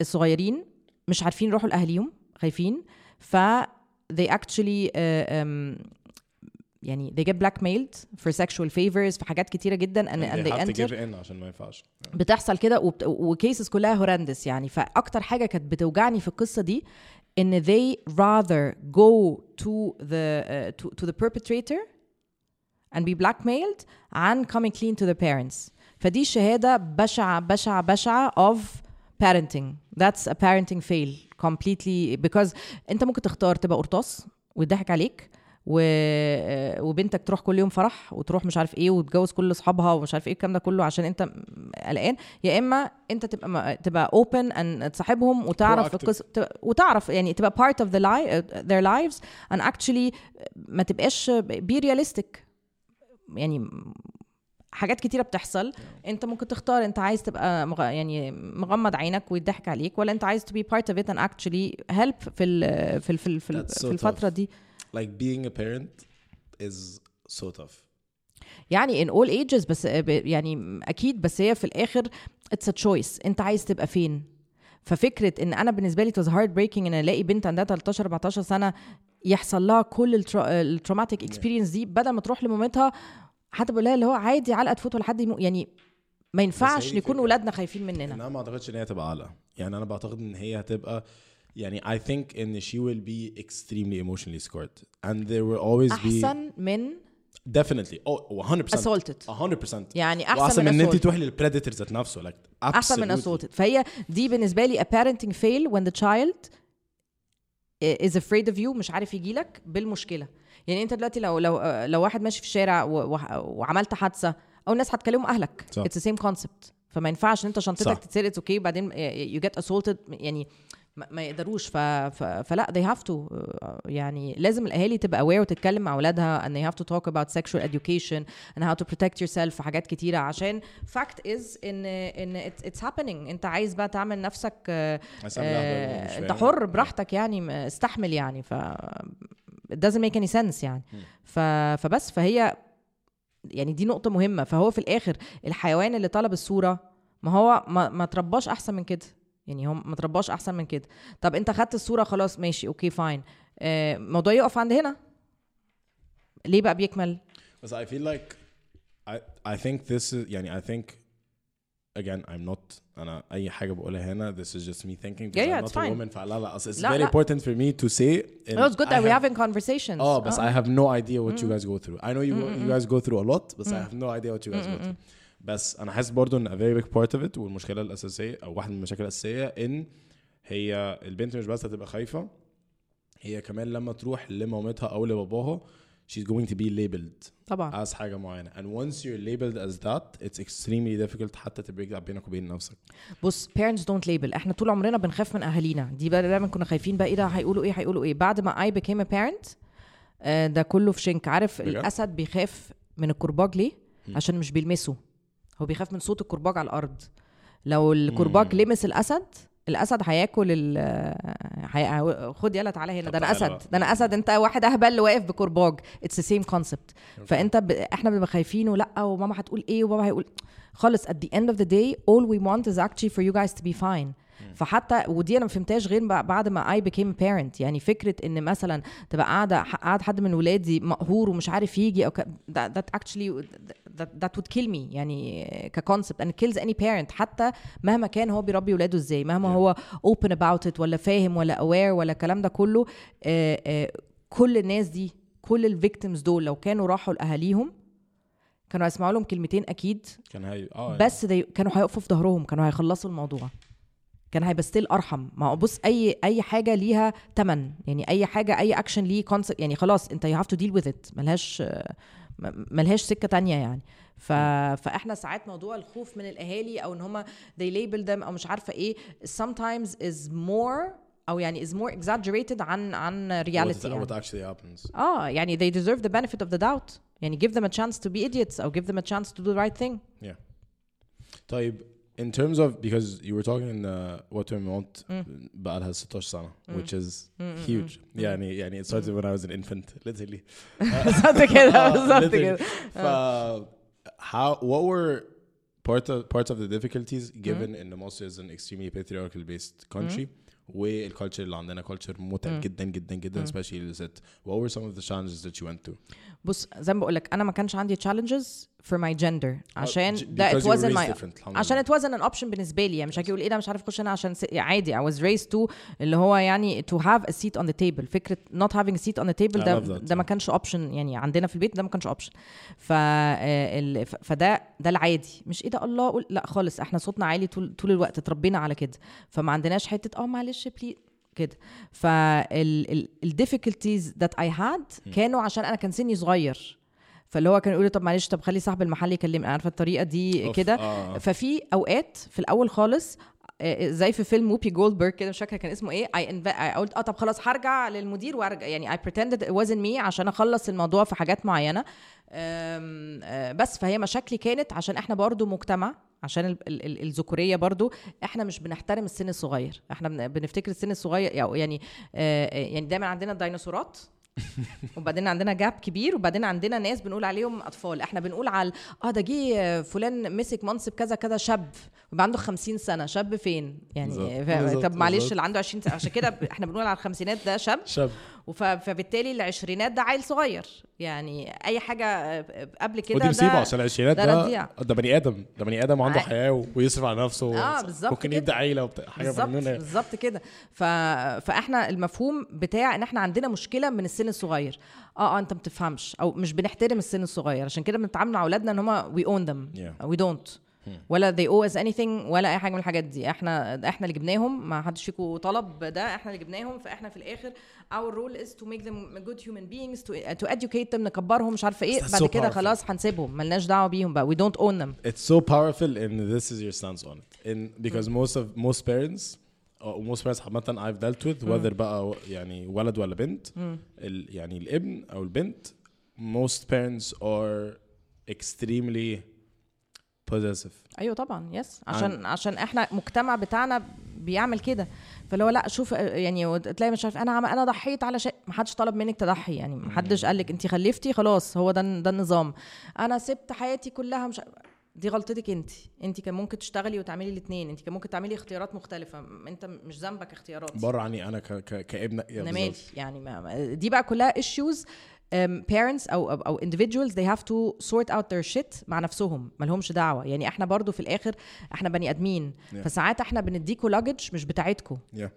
الصغيرين مش عارفين يروحوا لأهاليهم خايفين. ف they actually uh, um, يعني they get blackmailed for sexual favors في حاجات كتيره جدا and, and they enter in عشان ما ينفعش بتحصل كده وبت... وكيسز كلها هورندس يعني فاكتر حاجة كانت بتوجعني في القصة دي ان they rather go to the uh, to, to the perpetrator and be blackmailed عن coming clean to the parents فدي شهاده بشعه بشعه بشعه of parenting that's a parenting fail completely because انت ممكن تختار تبقى قرطاس ويضحك عليك و... وبنتك تروح كل يوم فرح وتروح مش عارف إيه وتجوز كل اصحابها ومش عارف إيه الكلام ده كله عشان انت قلقان. يا اما انت تبقى م... تبقى اوبن ان تصاحبهم وتعرف. القصة وتعرف يعني تبقى of the li... their lives and actually ما تبقاش be realistic. يعني حاجات كتيرة بتحصل. انت ممكن تختار انت عايز تبقى مغ... يعني مغمض عينك ويضحك عليك ولا انت عايز to be part of it and actually help في ال... في ال... في, ال... في, ال... في الفترة. دي. Like being a parent is so tough. يعني in all ages بس ب- يعني أكيد بس هي في الآخر it's a choice. أنت عايز تبقى فين؟ ففكرة إن أنا بالنسبة لي it was heart breaking إن ألاقي بنت عندها 13 14 سنة يحصل لها كل ال traumatic experience دي بدل ما تروح لمامتها حتى بقول لها اللي هو عادي علقه تفوت ولا حد يموت يعني ما ينفعش نكون الفكرة. ولادنا خايفين مننا. أنا ما أعتقدش إن هي تبقى أعلى. يعني أنا بعتقد إن هي هتبقى يعني I think إن she will be extremely emotionally scarred. And there will always be أحسن من definitely. Oh 100% assaulted. 100% يعني واحسن أحسن من من إن انت تروحي لل predator ذات نفسه. Like أحسن من absolutely. assaulted. فهي دي بالنسبة لي a parenting fail when the child is afraid of you مش عارف يجي لك بالمشكلة. يعني أنت دلوقتي لو لو لو واحد ماشي في الشارع وعملت حادثة أو الناس هتكلموا أهلك. صح. it's the same concept. فما ينفعش إن أنت شنطتك. تتسرق أوكي وبعدين you get assaulted. يعني ما يقدروش. ف... ف... فلا they have to uh, يعني لازم الأهالي تبقى aware وتتكلم مع أولادها and they have to talk about sexual education and how to protect yourself حاجات كتيرة عشان fact is إن إن it's, happening. أنت عايز بقى تعمل نفسك آه، مش أنت. حر براحتك يعني استحمل يعني. ف it doesn't make any sense يعني. ف... فبس. فهي يعني دي نقطة مهمة. فهو في الآخر الحيوان اللي طلب الصورة ما هو ما, ما ترباش أحسن من كده. يعني هو ما ترباش أحسن من كده طب أنت خدت الصورة خلاص ماشي okay fine آه، الموضوع يقف عند هنا ليه بقى بيكمل بس I feel like I I think this is يعني I think again I'm not أنا أي حاجة بقولها هنا this is just me thinking because Yeah, yeah, I'm it's not a fine. woman فلا لا it's لا، very لا. important for me to say no, it's good I that we're have- having conversations آه بس آه. I have no idea what you guys go through I know you you guys go through a lot بس I have no idea what you guys go through بس أنا حاسس برضو إن a very big part of it والمشكلة الأساسية أو واحدة من المشاكل الأساسية إن هي البنت مش بس هتبقى خايفة هي كمان لما تروح لمامتها أو لباباها she's going to be labeled طبعا. as حاجة معينة. And once you're labeled as that it's extremely difficult حتى تبريك ده بينك وبين نفسك. بص parents don't label. إحنا طول عمرنا بنخاف من أهالينا. دي بقى دايما كنا خايفين بقى إيه ده؟ هيقولوا إيه؟ هيقولوا إيه؟ بعد ما I became a parent آه، ده كله في شنك. عارف بجد؟ الأسد بيخاف من الكرباج ليه؟ عشان مش بيلمسه. هو بيخاف من صوت الكرباج على الأرض. لو الكرباج لمس الأسد الأسد هياكل ال هي... خد يلا تعالى هنا ده أنا أسد. ده أنا أسد أنت واحد أهبل واقف بكرباج. it's same concept فأنت ب... إحنا بنبقى خايفين ولا وماما هتقول إيه وبابا هيقول خالص at the end of the day all we want is actually for you guys to be fine. فحتى ودي أنا ما فهمتهاش غير بع- بعد ما became a parent. يعني فكرة إن مثلا تبقى قاعدة قاعد حد من ولادي مقهور ومش عارف يجي أو ك... that, that actually that, that would kill me. يعني ك concept it kills any parent. حتى مهما كان هو بيربي ولاده إزاي. مهما Yeah. هو open about it ولا فاهم ولا aware ولا الكلام ده كله آه آه كل الناس دي كل ال victims دول لو كانوا راحوا لأهاليهم كانوا هيسمعوا لهم كلمتين أكيد. كان هي آه. بس they كانوا هيقفوا في ظهرهم. كانوا هيخلصوا الموضوع. كان هيبقى still أرحم. ما بص أي أي حاجة ليها تمن. يعني أي حاجة أي اكشن ليه consequence يعني خلاص أنت you have to deal with it ملهاش ملهاش سكة تانية يعني. ف... فإحنا ساعات موضوع الخوف من الأهالي أو إن هما they label them أو مش عارفة إيه sometimes is more أو يعني is more exaggerated عن عن reality what, the, what يعني. actually آه يعني they deserve the benefit of the doubt. يعني give them a chance to be idiots أو give them a chance to do the right thing. Yeah. طيب in terms of because you were talking in uh, what we want بقى لها 16 سنة which is huge يعني يعني it started when I was an infant literally بالظبط كده بالظبط literally. كده ف how what were part of parts of the difficulties Mm-hmm. given in Moscow is an extremely patriarchal based country والكالتشر اللي عندنا كالتشر متعب Mm. جدا جدا جدا especially للست what were some of the challenges that you went through بص زي ما بقول لك انا ما كانش عندي challenges for my gender. عشان ج- ده it wasn't my عشان it wasn't an option بالنسبة لي. يعني مش هاجي أقول إيه ده مش عارف أخش هنا عشان س... عادي. I was raised to اللي هو يعني to have a seat on the table. فكرة not having a seat on the table ده. ده ما كانش option. يعني عندنا في البيت ده ما كانش option. ف آه، ال... ف- فده ده العادي. مش إيه ده الله قول لا خالص. إحنا صوتنا عالي طول طول الوقت. اتربينا على كده. فما عندناش حتة آه معلش please كده. فال difficulties that I had كانوا عشان أنا كان سني صغير. فاللي هو كان يقول طب معلش طب خلي صاحب المحل يكلمني. عارفة الطريقة دي كده. آه. ففي أوقات في الأول خالص آه، زي في فيلم موبي جولدبرج كده مش فاكرة كان اسمه إيه اي قلت آه طب خلاص هرجع للمدير وأرجع. يعني اي pretended it wasn't me عشان أخلص الموضوع في حاجات معينة. آه، بس فهي مشاكلي كانت عشان إحنا برضو مجتمع عشان ال- ال- ال- الذكورية برضو إحنا مش بنحترم السن الصغير. إحنا بن- بنفتكر السن الصغير يعني- يعني آه، آه، يعني دايما عندنا الديناصورات وبعدين عندنا جاب كبير وبعدين عندنا ناس بنقول عليهم أطفال. إحنا بنقول على آه ده جه فلان مسك منصب كذا كذا شاب ويبقى عنده 50 سنة. شاب فين؟ يعني بالظبط، ف- بالظبط، طب معلش. اللي عنده 20 سنة. عشان كده إحنا بنقول على الخمسينات ده شاب. شاب. فبالتالي العشرينات ده عيل صغير. يعني أي حاجة آه، قبل كده ودي مصيبة. ده عشان العشرينات ده ده. ده بني آدم. ده بني آدم وعنده حياة ويصرف على نفسه آه، بالظبط ممكن كده. يبدأ عيلة وبتاع حاجة بالظبط مجنونه بالظبط كده. ف... فإحنا المفهوم بتاع إن إحنا عندنا مشكلة من السن الصغير. آه آه أنت ما بتفهمش. أو مش بنحترم السن الصغير. عشان كده بنتعامل مع أولادنا إن هم own them. Yeah. we don't. ولا they owe us anything ولا اي حاجة من الحاجات دي إحنا إحنا اللي جبناهم ما حدش فيكم طلب ده إحنا اللي جبناهم فاحنا في الآخر our role is to make them good human beings to, to educate them نكبرهم مش عارفه إيه بعد so كده powerful. خلاص هنسيبهم ملناش دعوه بيهم بقى we don't own them it's so powerful and this is your stance on it in because most of most parents or most parents عامة I've dealt with whether بقى يعني ولد ولا بنت ال يعني الابن أو البنت most parents are extremely possessive. أيوه طبعا يس عشان عشان إحنا المجتمع بتاعنا بيعمل كده. فاللي هو لأ شوف يعني تلاقي مش عارف أنا عم أنا ضحيت على شيء ما حدش طلب منك تضحي يعني ما حدش قال لك انت خلفتي خلاص هو ده ده النظام. أنا سبت حياتي كلها مش دي غلطتك انت. انت كان ممكن تشتغلي وتعملي الاثنين انت كان ممكن تعملي اختيارات مختلفة. أنت مش ذنبك اختيارات. بره عني أنا ك ك كابن أنا مالي. يعني ما دي بقى كلها issues um, parents أو أو individuals they have to sort out their shit مع نفسهم ما لهمش دعوة. يعني إحنا برضو في الآخر إحنا بني آدمين Yeah. فساعات إحنا بنديكوا luggage مش بتاعتكم yeah.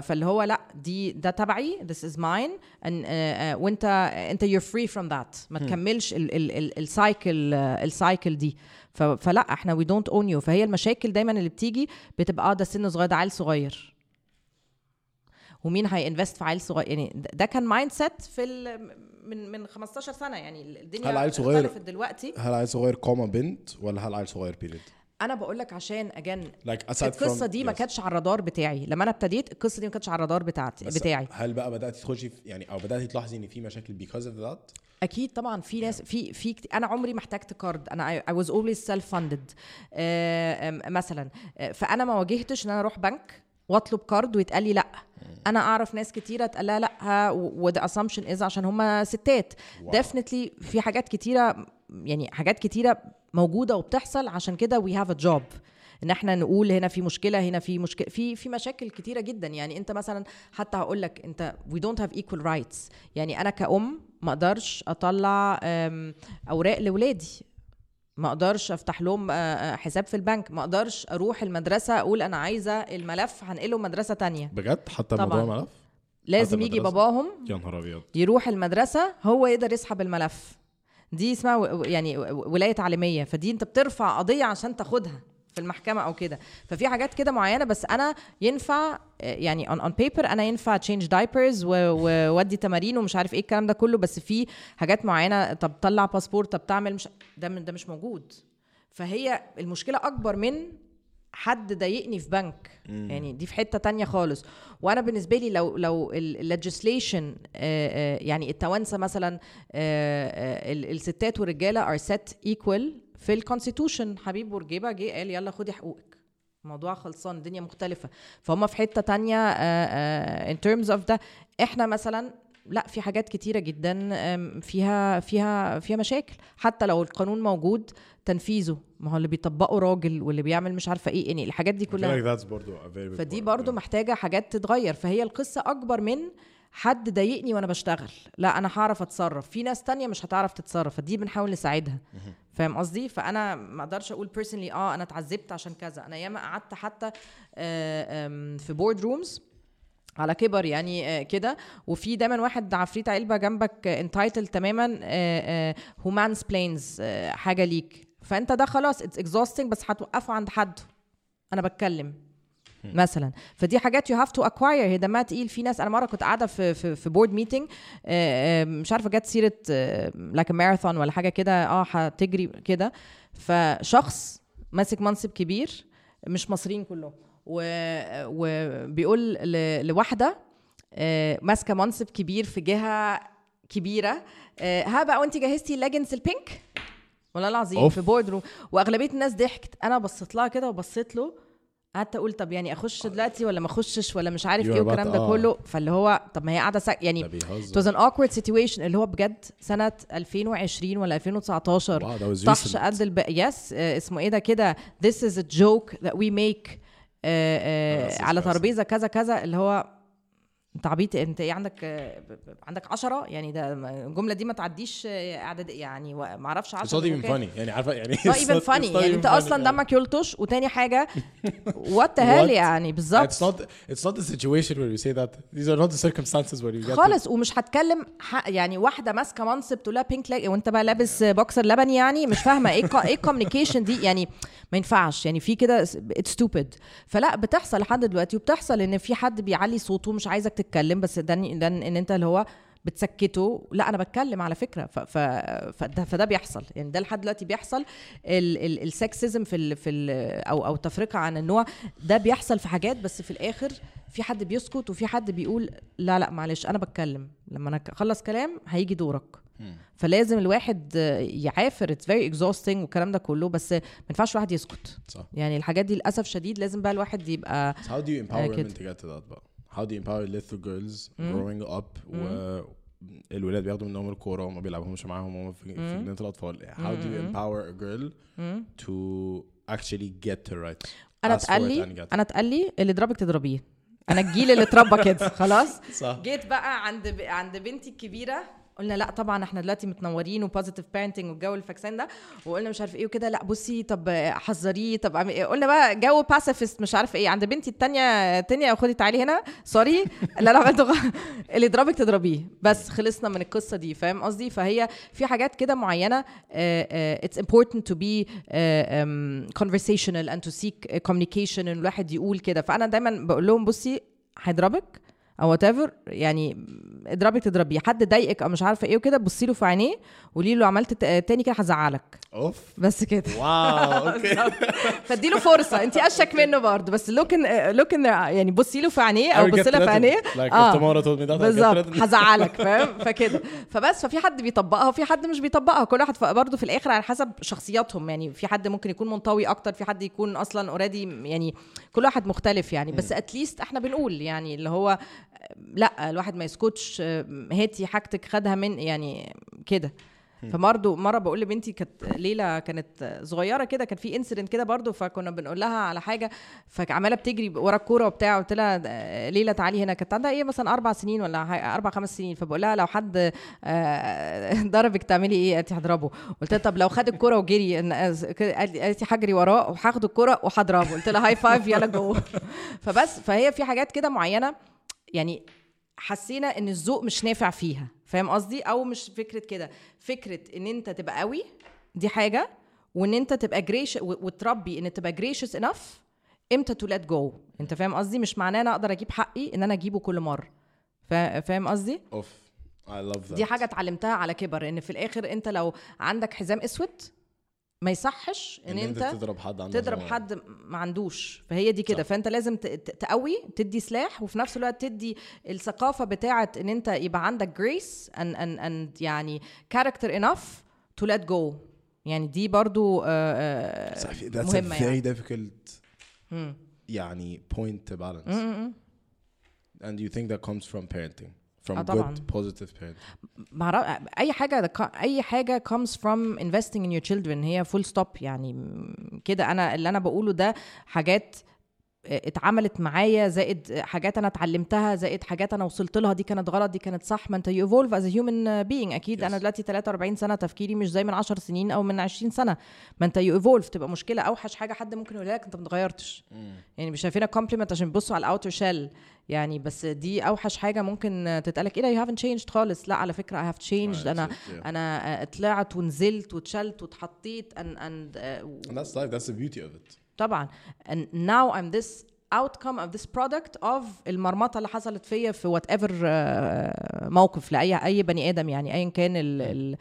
فاللي هو لأ دي ده تبعي this is mine and, uh, uh, وإنت أنت you're free from that. ما تكملش ال- ال- ال cycle ال cycle دي. ف- فلأ إحنا we don't own you. فهي المشاكل دايما اللي بتيجي بتبقى آه ده سن صغير ده عيل صغير. ومين هينفست في عيل صغير؟ يعني ده- كان مايند سيت في من من 15 سنة يعني الدنيا هل عيل صغير- دلوقتي. هل عيل صغير كوما بنت ولا هل عيل صغير بيريد؟ أنا بقول لك عشان اجان like القصة from دي ما yes. كانتش على الرادار بتاعي. لما أنا ابتديت القصة دي ما كانتش على الرادار بتاعتي بتاعي. هل بقى بدأت تخشي في يعني أو بدأت تلاحظي إن في مشاكل because of that أكيد طبعا في ناس في في كت- أنا عمري ما احتجت كارد أنا I was always self funded مثلا. آه، فأنا ما واجهتش إن أنا أروح بنك وأطلب card ويتقال لي لأ. أنا أعرف ناس كتيرة اتقال لها لأ و the assumption is عشان هم ستات. definitely في حاجات كتيرة يعني حاجات كتيرة موجودة وبتحصل عشان كده we have a job إن إحنا نقول هنا في مشكلة هنا في مشكلة في في مشاكل كتيرة جدا. يعني أنت مثلا حتى هقول لك أنت we don't have equal rights. يعني أنا كأم ما أقدرش أطلع أوراق لاولادي ما أقدرش افتح لهم آه، آه، حساب في البنك ما أقدرش أروح المدرسة أقول أنا عايزة الملف هنقله مدرسة تانية. بجد؟ حتى طبعاً. الموضوع ملف؟ لازم يجي؟ باباهم يا نهار أبيض. يروح المدرسة هو يقدر يسحب الملف. دي اسمها يعني ولاية تعليمية فدي انت بترفع قضية عشان تاخدها. في المحكمة أو كده. ففي حاجات كده معينة بس أنا ينفع آه، يعني on, on paper أنا ينفع change diapers وودي تمارين ومش عارف إيه الكلام ده كله بس في حاجات معينة طب طلع باسبور طب تعمل مش ده ده مش موجود. فهي المشكلة أكبر من حد ضايقني في بنك. يعني دي في حتة تانية خالص. وأنا بالنسبة لي لو لو ال legislation يعني التوانسة مثلا آه، آه، ال- الستات والرجالة are set equal في ال constitution حبيب بورقيبة جه قال يلا خدي حقوقك. الموضوع خلصان الدنيا مختلفة. فهم في حتة تانية uh, uh, in terms of ده إحنا مثلا لا في حاجات كتيرة جدا فيها فيها فيها مشاكل. حتى لو القانون موجود تنفيذه. ما هو اللي بيطبقه راجل واللي بيعمل مش عارفة إيه يعني الحاجات دي كلها. فدي. برضو. محتاجة حاجات تتغير. فهي القصة أكبر من حد ضايقني وأنا بشتغل. لا أنا هعرف أتصرف. في ناس تانية مش هتعرف تتصرف فدي بنحاول نساعدها. فاهم قصدي؟ فأنا ما أقدرش أقول بيرسونلي آه أنا اتعذبت عشان كذا. أنا ياما قعدت حتى آه، في board rooms على كبر يعني آه، كده. وفي دايما واحد عفريت علبة جنبك entitled تماما هو mansplains حاجة ليك. فأنت ده خلاص it's exhausting بس هتوقفه عند حد. أنا بتكلم. مثلا. فدي حاجات you have to acquire هي دمها تقيل. في ناس أنا مرة كنت قاعدة في في, في board meeting مش عارفة جت سيرة like ماراثون ولا حاجة كده آه هتجري كده. فشخص ماسك منصب كبير مش مصريين كلهم وبيقول لواحدة آه، ماسكة منصب كبير في جهة كبيرة آه، ها بقى وانت جهزتي ال leggings ال pink والله العظيم أوف. في board room وأغلبية الناس ضحكت. أنا بصيت لها كده وبصيت له قعدت أقول طب يعني أخش دلوقتي ولا ما أخشش ولا مش عارف إيه والكلام ده آه. كله فاللي هو طب ما هي قاعدة سا... يعني it was an awkward situation اللي هو بجد سنة 2020 ولا 2019 Wow, that was طحش. قد الب... yes اسمه إيه ده كده this is a joke that we make آه، آه، Ah, that's على. ترابيزة كذا كذا اللي هو انت عبيط انت إيه عندك عندك عشرة؟ يعني ده الجملة دي ما تعديش اعداد يعني ما أعرفش It's 10 not even funny يعني عارفة يعني not even funny يعني انت أصلا دمك يلطش وتاني حاجة وات هيل What? يعني؟ It's بالظبط not it's not the situation where we say that. These are not the circumstances where you get to- خالص ومش هتكلم يعني واحدة ماسكة منصب تقول لها بينك لاج وانت بقى لابس بوكسر لبني يعني مش فاهمة إيه إيه الكوميونيكيشن دي؟ يعني ما ينفعش يعني في كده it's stupid فلا بتحصل لحد دلوقتي وبتحصل إن في حد بيعلي صوته مش عايزك تتكلم بس ده ده إن أنت اللي هو بتسكته. لا أنا بتكلم على فكرة. ف ف فده, فده بيحصل. يعني ده لحد دلوقتي بيحصل. ال sexism في ال في ال أو أو التفرقه عن النوع ده بيحصل في حاجات بس في الآخر في حد بيسكت وفي حد بيقول لا لا معلش أنا بتكلم. لما أنا أخلص كلام هيجي دورك. فلازم الواحد آه، يعافر. It's very exhausting والكلام ده كله بس ما ينفعش الواحد يسكت. صح. يعني الحاجات دي للأسف شديد لازم بقى الواحد يبقى So how do you empower كده. women to get to that بقى؟ How do you empower little girls growing up والولاد بياخدوا منهم الكورة وما بيلعبوهمش معاهم وهم في, في جنينة الأطفال. How do you empower a girl to actually get her rights? أنا اتقال لي. أنا اتقال لي اللي ضربك تضربيه. أنا الجيل اللي اتربى كده خلاص؟ صح. جيت بقى عند ب... عند بنتي الكبيرة قلنا لا طبعا إحنا دلوقتي متنورين و positive parenting والجو الفاكسان ده وقلنا مش عارف إيه وكده لا بصي طب حذريه طب إيه؟ قلنا بقى جو pacifist مش عارف إيه عند بنتي التانية التانية خدي تعالي هنا sorry اللي أنا عملته غ- اللي يضربك تضربيه. بس خلصنا من القصة دي فاهم قصدي؟ فهي في حاجات كده معينة it's important to be uh, um, conversational and to seek uh, communication إن الواحد يقول كده. فأنا دايما بقول لهم بصي هيضربك أو what يعني اضربك تضربيه. حد ضايقك أو مش عارفة إيه وكده بصي له في عينيه وقولي له عملت تاني كده هزعلك. أوف. بس كده. wow okay. فاديله فرصة. انت أشك منه برضه. بس look in look in يعني بصي له في عينيه أو بصي لها في. عينيه. آه. بالظبط. هزعلك فاهم؟ فكده. فبس ففي حد بيطبقها وفي حد مش بيطبقها. كل واحد برضه في الآخر على حسب شخصياتهم. يعني في حد ممكن يكون منطوي أكتر في حد يكون أصلا already يعني كل واحد مختلف يعني بس اتليست إحنا بنقول يعني اللي هو لا الواحد ما يسكتش هاتي حاجتك خدها من يعني كده. فبرضه مرة بقول لبنتي كانت ليلى كانت صغيرة كده كان في انسيدنت كده برضه فكنا بنقول لها على حاجة فعمالة بتجري ورا الكورة وبتاع قلت لها آه، ليلى تعالي هنا. كانت عندها إيه مثلا أربع سنين ولا أربع خمس سنين فبقول لها لو حد آه، ضربك تعملي إيه؟ لي هضربه. قلت لها طب لو خد الكورة وجري آه، قالت هجري وراه وهاخد الكورة وهضربه. قلت لها high five يلا جو فبس فهي في حاجات كده معينة يعني حسينا إن الذوق مش نافع فيها. فاهم قصدي؟ أو مش فكرة كده. فكرة إن أنت تبقى قوي دي حاجة. وإن أنت تبقى gracious وتربي إن تبقى gracious enough إمتى to let go أنت فاهم قصدي؟ مش معناه أنا أقدر أجيب حقي إن أنا أجيبه كل مرة. فا- فاهم قصدي؟ أوف I love that. دي حاجة اتعلمتها على كبر. إن في الآخر أنت لو عندك حزام أسود ما يصحش إن, إن أنت تضرب حد عنده تضرب صغير. حد ما عندوش. فهي دي كده. فأنت لازم تقوي تدي سلاح وفي نفس الوقت تدي الثقافة بتاعه إن أنت يبقى عندك جريس and, and, and يعني character enough to let go. يعني دي برضو آه، آه، مهمه a very يعني. difficult يعني point to balance. and you think that comes from parenting. From آه طبعاً. good positive parents معرف... اي حاجة اي حاجة comes from investing in your children هي full stop يعني كده أنا اللي أنا بقوله ده حاجات اتعملت معايا زائد حاجات أنا اتعلمتها زائد حاجات أنا وصلت لها دي كانت غلط دي كانت صح ما أنت evolve as a human being. أكيد Yes. أنا دلوقتي 43 سنة تفكيري مش زي من 10 سنين أو من 20 سنة. ما أنت you evolve تبقى مشكلة أوحش حاجة حد ممكن يقولها لك أنت ما اتغيرتش. يعني مش شايفينها compliment عشان بيبصوا على ال outer shell يعني بس دي أوحش حاجة ممكن تتقالك. إيه ده؟ You haven't changed خالص. لا على فكرة I have changed. Right, أنا. أنا طلعت ونزلت واتشلت واتحطيت and, and, uh, and that's life. That's the beauty of it. طبعا. And now I'm this outcome of this product of المرمطة اللي حصلت فيا في whatever موقف لأي أي بني آدم يعني ايا كان ال ال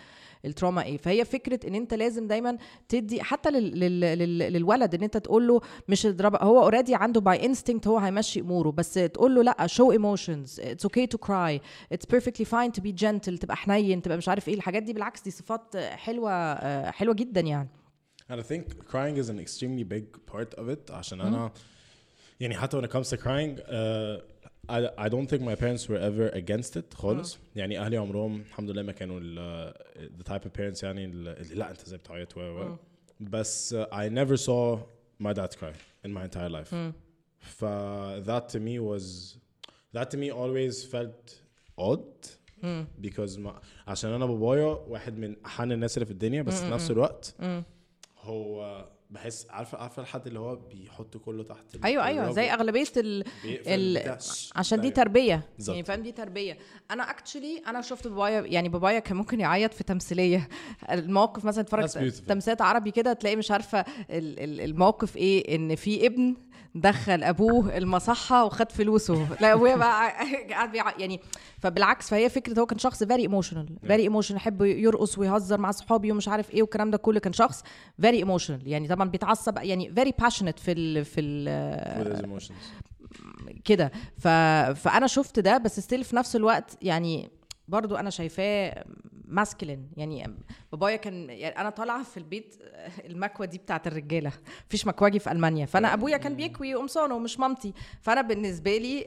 ال trauma إيه. فهي فكرة إن أنت لازم دايما تدي حتى لل لل لل للولد إن أنت تقول له مش اضرب هو already عنده by instinct هو هيمشي أموره بس تقول له لأ show emotions it's okay to cry it's perfectly fine to be gentle تبقى حنين تبقى مش عارف إيه. الحاجات دي بالعكس دي صفات حلوة آه، حلوة جدا يعني. And I think crying is an extremely big part of it عشان أنا يعني حتى when it comes to crying uh, I, I don't think my parents were ever against it خالص يعني أهلي عمرهم الحمد لله ما كانوا ال, uh, the type of parents يعني ال- اللي لا أنت ازاي بتعيط و و بس uh, I never saw my dad cry in my entire life ف that to me was that to me always felt odd because ما عشان انا بابايا واحد من احن الناس اللي في الدنيا بس في نفس الوقت هو بحس عارفة عارفة الحد اللي هو بيحط كله تحت أيوه أيوه زي أغلبية ال... ال... عشان دي بتاع- تربية. بالظبط. يعني فاهم؟ دي تربية. أنا actually أنا شفت بابايا يعني بابايا كان ممكن يعيط في تمثيلية. الموقف مثلا اتفرج That's beautiful. تمثيلات عربي كده تلاقي مش عارفة ال... ال- الموقف إيه إن في ابن دخل أبوه المصحة وخد فلوسه. لا ابويا بقى قاعد بيع- يعني فبالعكس فهي فكرة هو كان شخص very emotional very emotional يحب يرقص ويهزر مع صحابي ومش عارف إيه والكلام ده كله كان شخص very emotional يعني طبعا بيتعصب يعني very patient في ال في ال كده. ف... فأنا شفت ده بس still في نفس الوقت يعني برضو أنا شايفاه masculine يعني بابايا كان يعني أنا طالعة في البيت المكوه دي بتاعت الرجالة. مفيش مكواجي في ألمانيا. فأنا أبويا كان بيكوي قمصانه ومش مامتي. فأنا بالنسبة لي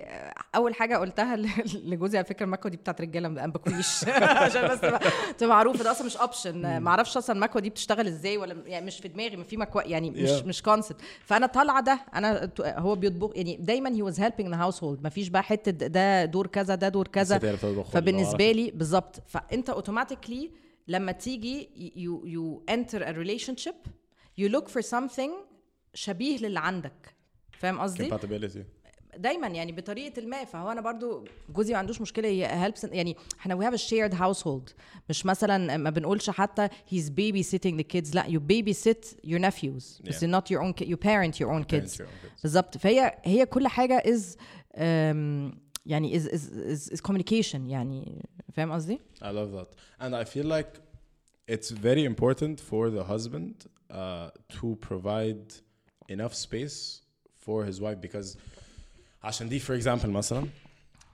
أول حاجة قلتها لجوزي على فكرة المكوه دي بتاعت رجاله ما بكويش عشان بس تبقى معروفة. ده أصلا مش option ما أعرفش أصلا المكوه دي بتشتغل إزاي ولا يعني مش في دماغي. ما في مكوه يعني مش Yeah. مش concept فأنا طالعة ده. أنا هو بيطبخ يعني دايما he was helping the household مفيش بقى حتة ده دور كذا ده دور كذا. فبالنسبة لي بالظبط. فأنت automatically لما تيجي you you enter a relationship you look for something شبيه للي عندك. فاهم قصدي؟ دايما يعني بطريقة ما. فهو أنا برضو جوزي ما عندوش مشكلة. helps يعني إحنا we have a shared household مش مثلا ما بنقولش حتى he's baby sitting the kids. لا you baby sit your nephews بس parent your own Parents kids. your own kids. بالظبط. فهي هي كل حاجة um, يعني is is is, is communication يعني فاهم قصدي؟ I love that. And I feel like it's very important for the husband uh, to provide enough space for his wife because عشان دي for example مثلا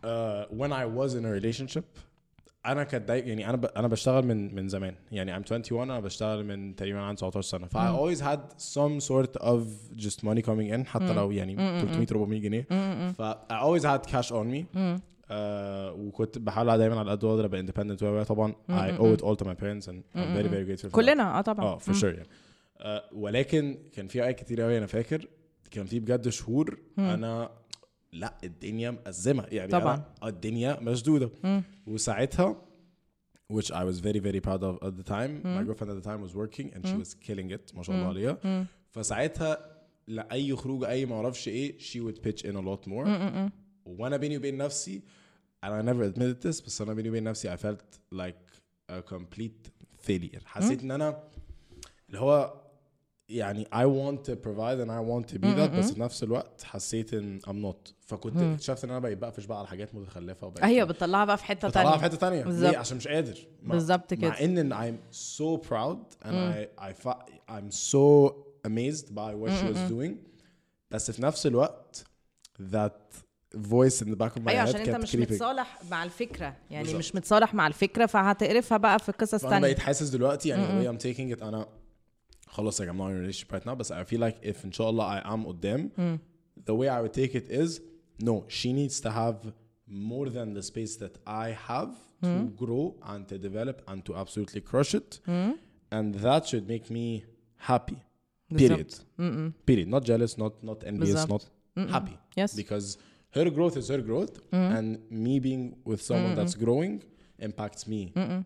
uh, when I was in a relationship أنا كانت. يعني أنا ب... أنا بشتغل من من زمان. يعني I'm 21 أنا بشتغل من تقريبا عن 19 سنة. ف I always had some sort of just money coming in حتى لو يعني 300 400 جنيه. ف I always had cash on me. آه وكنت بحاول دايما على قد ما أقدر أبقى independent و طبعا I owe it all to my parents and I'm very very grateful. كلنا آه طبعا. آه for sure يعني. آه ولكن كان في اوقات كتير قوي أنا فاكر. كان في بجد شهور أنا لا الدنيا مأزمه يعني طبعاً. أنا الدنيا مشدوده وساعتها which I was very very proud of at the time my girlfriend at the time was working and she was killing it ما شاء الله عليها فساعتها لاي خروج اي ما أعرفش إيه she would pitch in a lot more وأنا بيني وبين نفسي and I never admitted this بس أنا بيني وبين نفسي I felt like a complete failure حسيت ان أنا اللي هو يعني I want to provide and I want to be that بس في نفس الوقت حسيت إن I'm not. فكنت اكتشفت إن أنا بقيت بقفش بقى على حاجات متخلفة وبقيت أيوه بتطلعها بقى في حتة بطلعها تانية. في حتة تانية. بالظبط. ليه عشان مش قادر. بالظبط كده. مع إن I'm so proud and I I I'm so amazed by what she was doing. بس في نفس الوقت that voice in the back of my أيوه head عشان أنت مش creeping. متصالح مع الفكرة. يعني بالظبط. مش متصالح مع الفكرة فهتقرفها بقى في قصص فانا تانية. بقيت حاسس دلوقتي يعني the way I'm taking it أنا خلاص like I'm not in a relationship right now بس I feel like if ان شاء الله I am قدام the way I would take it is no she needs to have more than the space that I have to grow and to develop and to absolutely crush it. And that should make me happy. Period. بالظبط. Period. Not jealous, not not envious, بالظبط. not happy. Yes. Because her growth is her growth, and me being with someone that's growing impacts me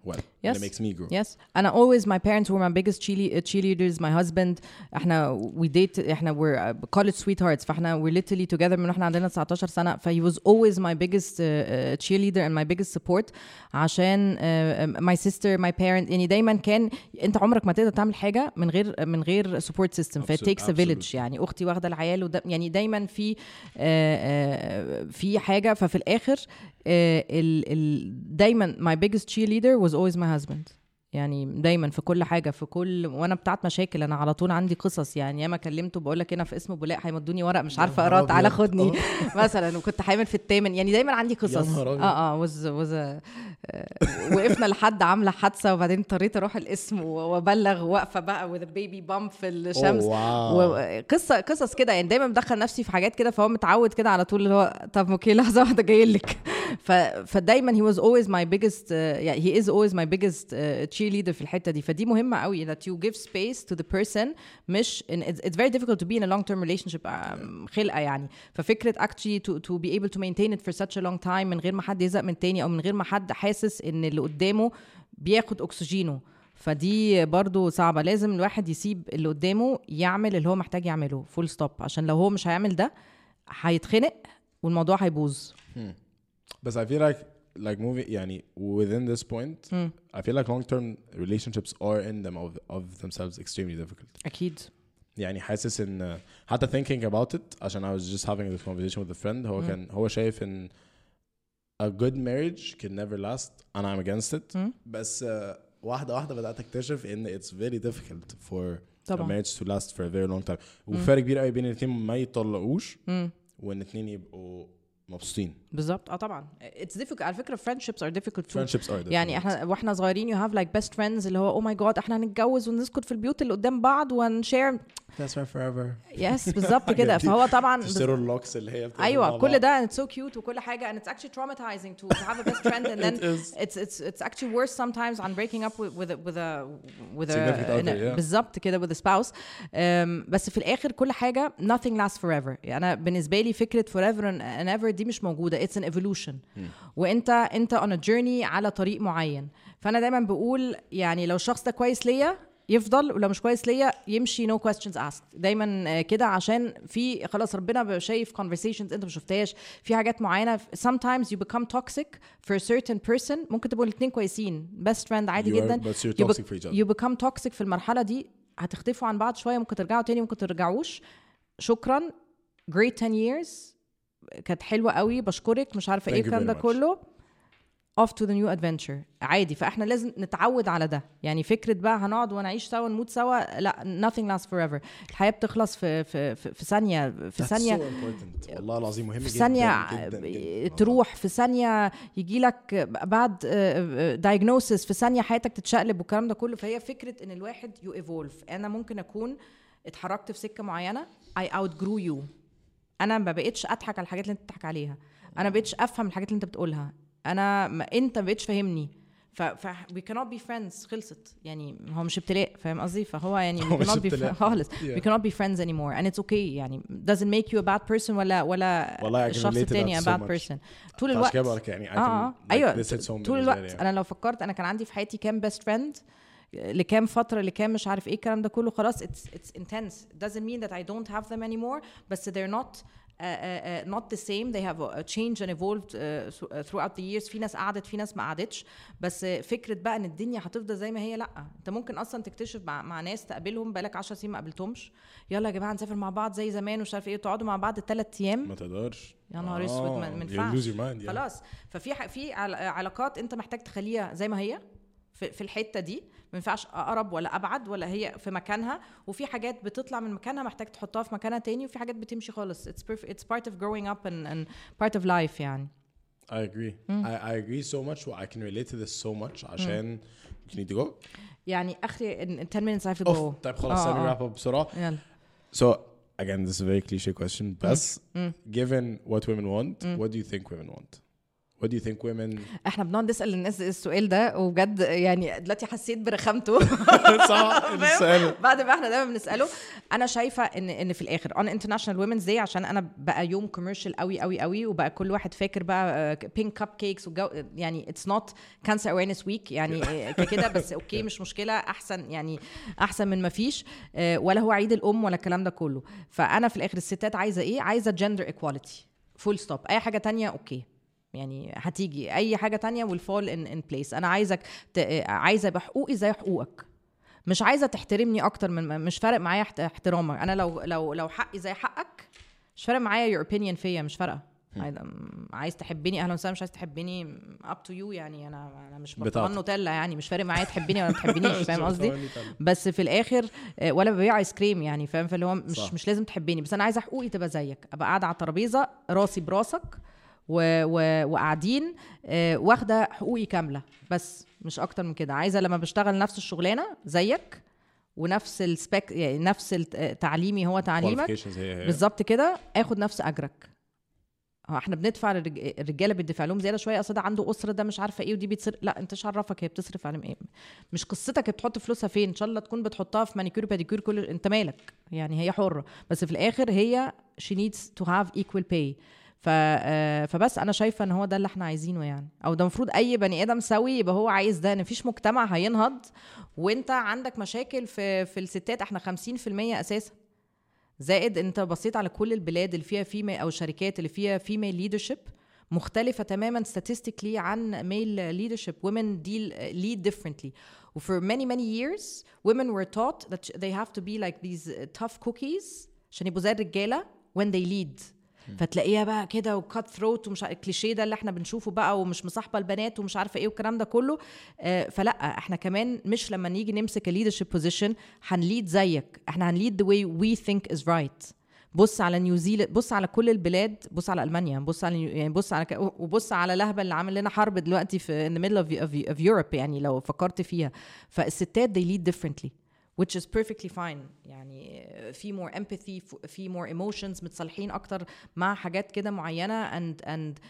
well. And Yes. it makes me grow. Yes. And I always my parents were my biggest cheerle- uh, cheerleaders. My husband إحنا we date إحنا we're uh, college sweethearts فاحنا we're literally together من وإحنا عندنا 19 سنة he was always my biggest uh, uh, cheerleader and my biggest support عشان uh, um, my sister my parent يعني دايما كان انت عمرك ما تقدر تعمل حاجة من غير من غير support system ف it takes a village. يعني أختي واخدة العيال وده يعني دايما في uh, uh, في حاجة ففي الآخر uh, ال, ال, دايما my biggest cheerleader was always my husband. يعني دايما في كل حاجة في كل وأنا بتاعت مشاكل أنا على طول عندي قصص. يعني ياما كلمته بقول لك هنا في اسم بولاق هيمدوني ورق مش عارفة أقراه تعالى. خدني. مثلا وكنت حامل في الثامن يعني دايما عندي قصص. آه آه وز وز آه، وقفنا لحد عاملة حادثة وبعدين اضطريت أروح القسم و- وأبلغ واقفه بقى a baby bump في الشمس. وقصه قصص كده. يعني دايما مدخل نفسي في حاجات كده فهو متعود كده على طول اللي هو طب أوكي لحظة واحدة جاي لك ف... فدايما was always my biggest uh, يعني he is always my biggest uh, cheerleader في الحتة دي. فدي مهمة قوي that you give space to the person مش in, it's, it's very difficult to be in a long term relationship um, خلقة يعني. ففكرة actually to, to be able to maintain it for such a long time من غير ما حد يزهق من التاني أو من غير ما حد حاسس إن اللي قدامه بياخد أكسجينه. فدي برضو صعبة. لازم الواحد يسيب اللي قدامه يعمل اللي هو محتاج يعمله. full stop عشان لو هو مش هيعمل ده هيتخنق والموضوع هيبوظ. But I feel like like moving يعني within this point I feel like long term relationships are in them of, of themselves extremely difficult اكيد يعني حاسس ان حتى thinking about it عشان I was just having this conversation with a friend هو كان هو شايف ان a good marriage can never last and I'm against it بس uh, واحدة واحدة بدأت أكتشف إن it's very difficult for طبعا. a marriage to last for a very long time وفرق كبير قوي بين الاتنين ما يطلقوش وإن اتنين يبقوا مبسوطين بالظبط اه طبعا اتس difficult على فكره friendships are difficult too friendships are difficult. يعني احنا واحنا صغيرين you have like best friends اللي هو oh my god احنا هنتجوز ونسكت في البيوت اللي قدام بعض ونشير that's my forever يس بالظبط كده فهو طبعا تشتروا اللوكس اللي هي بتبقى ايوه مع كل بعض. ده it's so cute وكل حاجه and it's actually traumatizing to, to have a best friend and then It is. it's it's it's actually worse sometimes on breaking up with with a with a with a Significant other, in a- yeah. بالظبط كده with a spouse um, بس في الاخر كل حاجه nothing lasts forever يعني انا بالنسبه لي فكره forever and, and ever دي مش موجودة. It's an evolution. وانت انت a journey على طريق معين. فأنا دايما بقول يعني لو الشخص ده كويس ليا يفضل ولو مش كويس ليا يمشي no questions asked. دايما كده عشان في خلاص ربنا شايف conversations انت ما شفتهاش. في حاجات معينة sometimes you become toxic for a certain person. ممكن تبقوا الاثنين كويسين. Best friend عادي You جدا. You you become toxic في المرحلة دي. هتختفوا عن بعض شوية ممكن ترجعوا تاني ممكن ترجعوش. شكرا. Great 10 years. كانت حلوة قوي بشكرك مش عارفة إيه الكلام ده. كله. Off to the new adventure. عادي فإحنا لازم نتعود على ده. يعني فكرة بقى هنقعد ونعيش سوا نموت سوا لا nothing lasts forever. الحياة بتخلص في في في, في ثانية في That's ثانية so important. والله العظيم مهم في جدا جدا جدا. تروح في ثانية يجي لك بعد diagnosis في ثانية حياتك تتشقلب والكلام ده كله. فهي فكرة إن الواحد يو ايفولف أنا ممكن أكون اتحركت في سكة معينة I outgrew you. أنا ما بقتش أضحك على الحاجات اللي أنت بتضحك عليها. أنا ما بقتش أفهم الحاجات اللي أنت بتقولها. أنا ما أنت ما بقتش فاهمني. ف, ف we cannot be friends. خلصت. يعني هو مش ابتلاء فاهم قصدي؟ فهو يعني be ابتلاء. friends خالص. Yeah. we cannot be friends anymore. And it's okay. يعني doesn't make you a bad person ولا ولا والله الشخص التاني a so bad person. طول عشان الوقت كده يعني آه like أيوه. طول الوقت. أنا لو فكرت أنا كان عندي في حياتي كام best friend لكام فترة لكام مش عارف إيه الكلام ده كله خلاص it's it's intense. It doesn't mean that I don't have them anymore بس they're not uh, uh, uh, not the same. They have uh, changed and evolved uh, thro- throughout the years. في ناس قعدت في ناس ما قعدتش. بس uh, فكرة بقى إن الدنيا هتفضل زي ما هي لأ. أنت ممكن أصلا تكتشف مع, مع ناس تقابلهم بقالك 10 سنين ما قابلتهمش. يلا يا جماعة نسافر مع بعض زي زمان ومش عارف إيه تقعدوا مع بعض ثلاث أيام. ما تقدرش. يا نهار أسود ما you ينفعش. خلاص. ففي في عل- علاقات أنت محتاج تخليها زي ما هي في, في الحتة دي. ما ينفعش اقرب ولا ابعد ولا هي في مكانها وفي حاجات بتطلع من مكانها محتاج تحطها في مكانها تاني وفي حاجات بتمشي خالص it's perf- it's part of growing up and, and part of life يعني I agree I, I agree so much I can relate to this so much عشان you need to go يعني اخري in, in 10 minutes I have to go طيب خلاص آه، let me آه. wrap up بسرعة يلا So again, this is a very cliche question. بس given what women want, what do you think women want? What do you think women إحنا بنقعد نسأل الناس السؤال ده وبجد يعني دلوقتي حسيت برخامته. صح السؤال. بعد ما إحنا دايما بنسأله أنا شايفة إن إن في الآخر on international women's day عشان أنا بقى يوم commercial قوي قوي قوي وبقى كل واحد فاكر بقى pink cupcakes يعني it's not cancer awareness week يعني كده بس okay مش مشكلة أحسن يعني أحسن من ما فيش آه، ولا هو عيد الأم ولا الكلام ده كله. فأنا في الآخر الستات عايزة إيه؟ عايزة gender equality full stop أي حاجة تانية okay يعني هتيجي أي حاجة تانية fall in in place. أنا عايزك ت... عايزة يبقى حقوقي زي حقوقك. مش عايزة تحترمني أكتر من مش فارق معايا احت- احترامك. أنا لو لو لو حقي زي حقك مش فارق معايا your opinion فيا مش فارقة. عايز- تحبني أهلا وسهلا مش عايز تحبني up to you يعني. أنا أنا مش برطمان. نوتيلا يعني. مش فارق معايا تحبني ولا ما تحبنيش فاهم قصدي؟ بس في الآخر آه، ولا ببيع ايس كريم يعني فاهم؟ فاللي هو مش صح. مش لازم تحبني. بس أنا عايزة حقوقي تبقى زيك. أبقى قاعدة على الترابيزة راسي براسك. وقاعدين آه، واخدة حقوقي كاملة. بس مش أكتر من كده. عايزة لما بشتغل نفس الشغلانة زيك ونفس ال spec يعني نفس الت- تعليمي هو تعليمك بالظبط كده آخد نفس أجرك. هو إحنا بندفع الرجالة بيدفع لهم زيادة شوية. أصل ده عنده أسرة ده مش عارفة إيه ودي بتصرف لا أنت إيش عرفك هي بتصرف على إيه. مش قصتك هي بتحط فلوسها فين. إن شاء الله تكون بتحطها في مانيكير وباديكير كل أنت مالك. يعني هي حرة. بس في الآخر هي she needs to have equal pay. آه، فبس أنا شايفة إن هو ده اللي إحنا عايزينه يعني. أو ده المفروض أي بني آدم سوي يبقى هو عايز ده إن مفيش مجتمع هينهض وإنت عندك مشاكل في في الستات. إحنا 50% أساسا. زائد إنت بصيت على كل البلاد اللي فيها female أو الشركات اللي فيها female leadership مختلفة تماما statistically عن male leadership. Women deal lead differently. For many many years women were taught that they have to be like these tough cookies. عشان يبقوا زي الرجالة when they lead. فتلاقيها بقى كده و cutthroat ومش الكليشيه ده اللي إحنا بنشوفه بقى ومش مصاحبه البنات ومش عارفه إيه والكلام ده كله آه، فلأ إحنا كمان مش لما نيجي نمسك ال leadership position هن lead زيك. إحنا هن lead the way we think is right. بص على نيوزيلاند بص على كل البلاد بص على ألمانيا بص على يعني بص على. وبص على الأهبل اللي عامل لنا حرب دلوقتي في of, of, of Europe يعني لو فكرت فيها. فالستات they lead differently. Which is perfectly fine. يعني في more empathy في more emotions متصالحين أكتر مع حاجات كده معينة and and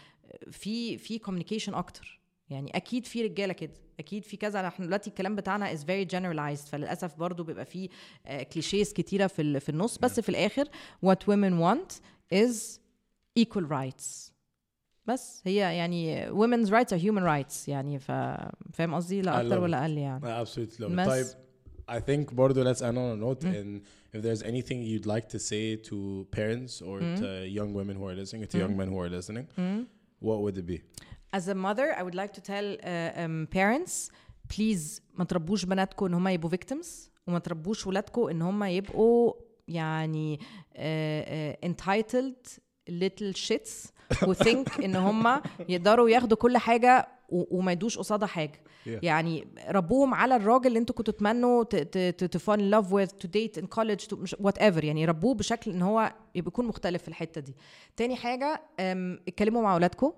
في في communication أكتر. يعني أكيد في رجالة كده. أكيد في كذا. إحنا دلوقتي الكلام بتاعنا is very generalized. فللأسف برضو بيبقى فيه كليشيز كتيرة في في النص. بس في الآخر what women want is equal rights. بس. هي يعني women's rights are human rights. يعني ف- فاهم قصدي؟ لا أكتر ولا أقل يعني. Absolutely طيب. I think برضه let's end on a note and if there's anything you'd like to say to parents or to young women who are listening or to young men who are listening what would it be as a mother I would like to tell uh, um, parents please ما تربوش بناتكم ان هم يبقوا victims وما تربوش ولادكم ان هم يبقوا يعني uh, uh, entitled little shits who think ان هم يقدروا ياخدوا كل حاجه و- وما يدوش قصادها حاجة. Yeah. يعني ربوهم على الراجل اللي أنتوا كنتوا تتمنوا to fall in love with to date in college whatever يعني ربوه بشكل إن هو يكون مختلف في الحتة دي. تاني حاجة اتكلموا مع اولادكم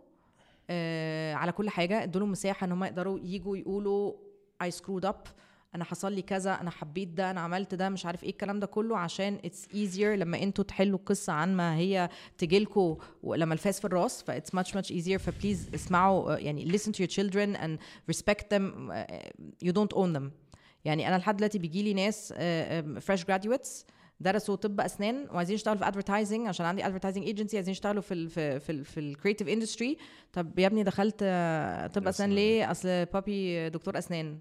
آه، على كل حاجة. ادوا لهم مساحة إن هم يقدروا يجوا يقولوا I screwed up أنا حصل لي كذا أنا حبيت ده أنا عملت ده مش عارف إيه الكلام ده كله عشان it's easier لما أنتوا تحلوا القصة عن ما هي تجيلكوا لما الفاس في الراس ف it's much much easier ف please اسمعوا آه، يعني listen to your children and respect them آه، you don't own them. يعني أنا لحد دلوقتي بيجي لي ناس fresh graduates درسوا طب أسنان وعايزين يشتغلوا في advertising عشان عندي advertising agency عايزين يشتغلوا في ال في ال في, ال في ال creative industry طب يا ابني دخلت آه، طب أسنان ليه؟ أصل بابي دكتور أسنان.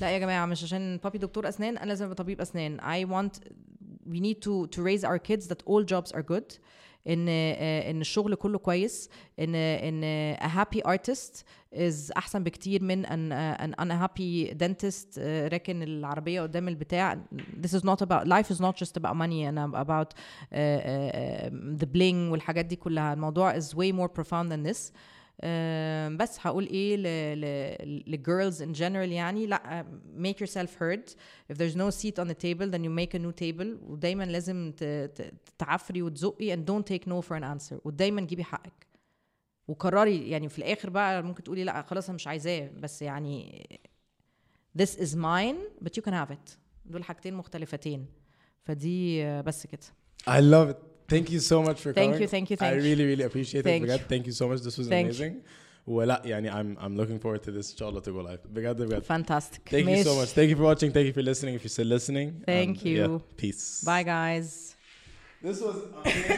لا يا جماعة مش عشان بابي دكتور اسنان أنا لازم ابقى طبيب اسنان I want we need to to raise our kids that all jobs are good ان آه، ان الشغل كله كويس ان ان a happy artist is احسن بكتير من an uh, an unhappy dentist uh, راكن العربيه قدام البتاع this is not about life is not just about money and about uh, uh, the bling والحاجات دي كلها الموضوع is way more profound than this بس هقول إيه لجيرلز in general يعني. لأ make yourself heard. If there's no seat on the table then you make a new table. ودايما لازم تعفري وتزقي and don't take no for an answer. ودايما جيبي حقك. وقرري يعني في الآخر بقى ممكن تقولي لأ خلاص أنا مش عايزاه. بس يعني this is mine but you can have it. دول حاجتين مختلفتين. فدي بس كده. I love it. thank you so much for Thank coming you, thank you, I thank you. really really appreciate Thank it بجد thank you so much this was Thank you. amazing ولا يعني I'm I'm looking forward to this ان شاء الله to go live بجد بجد fantastic Thank you so much. Thank you for watching. Thank you for listening. If you're still listening. Thank And, you. Yeah, peace. Bye guys. This was.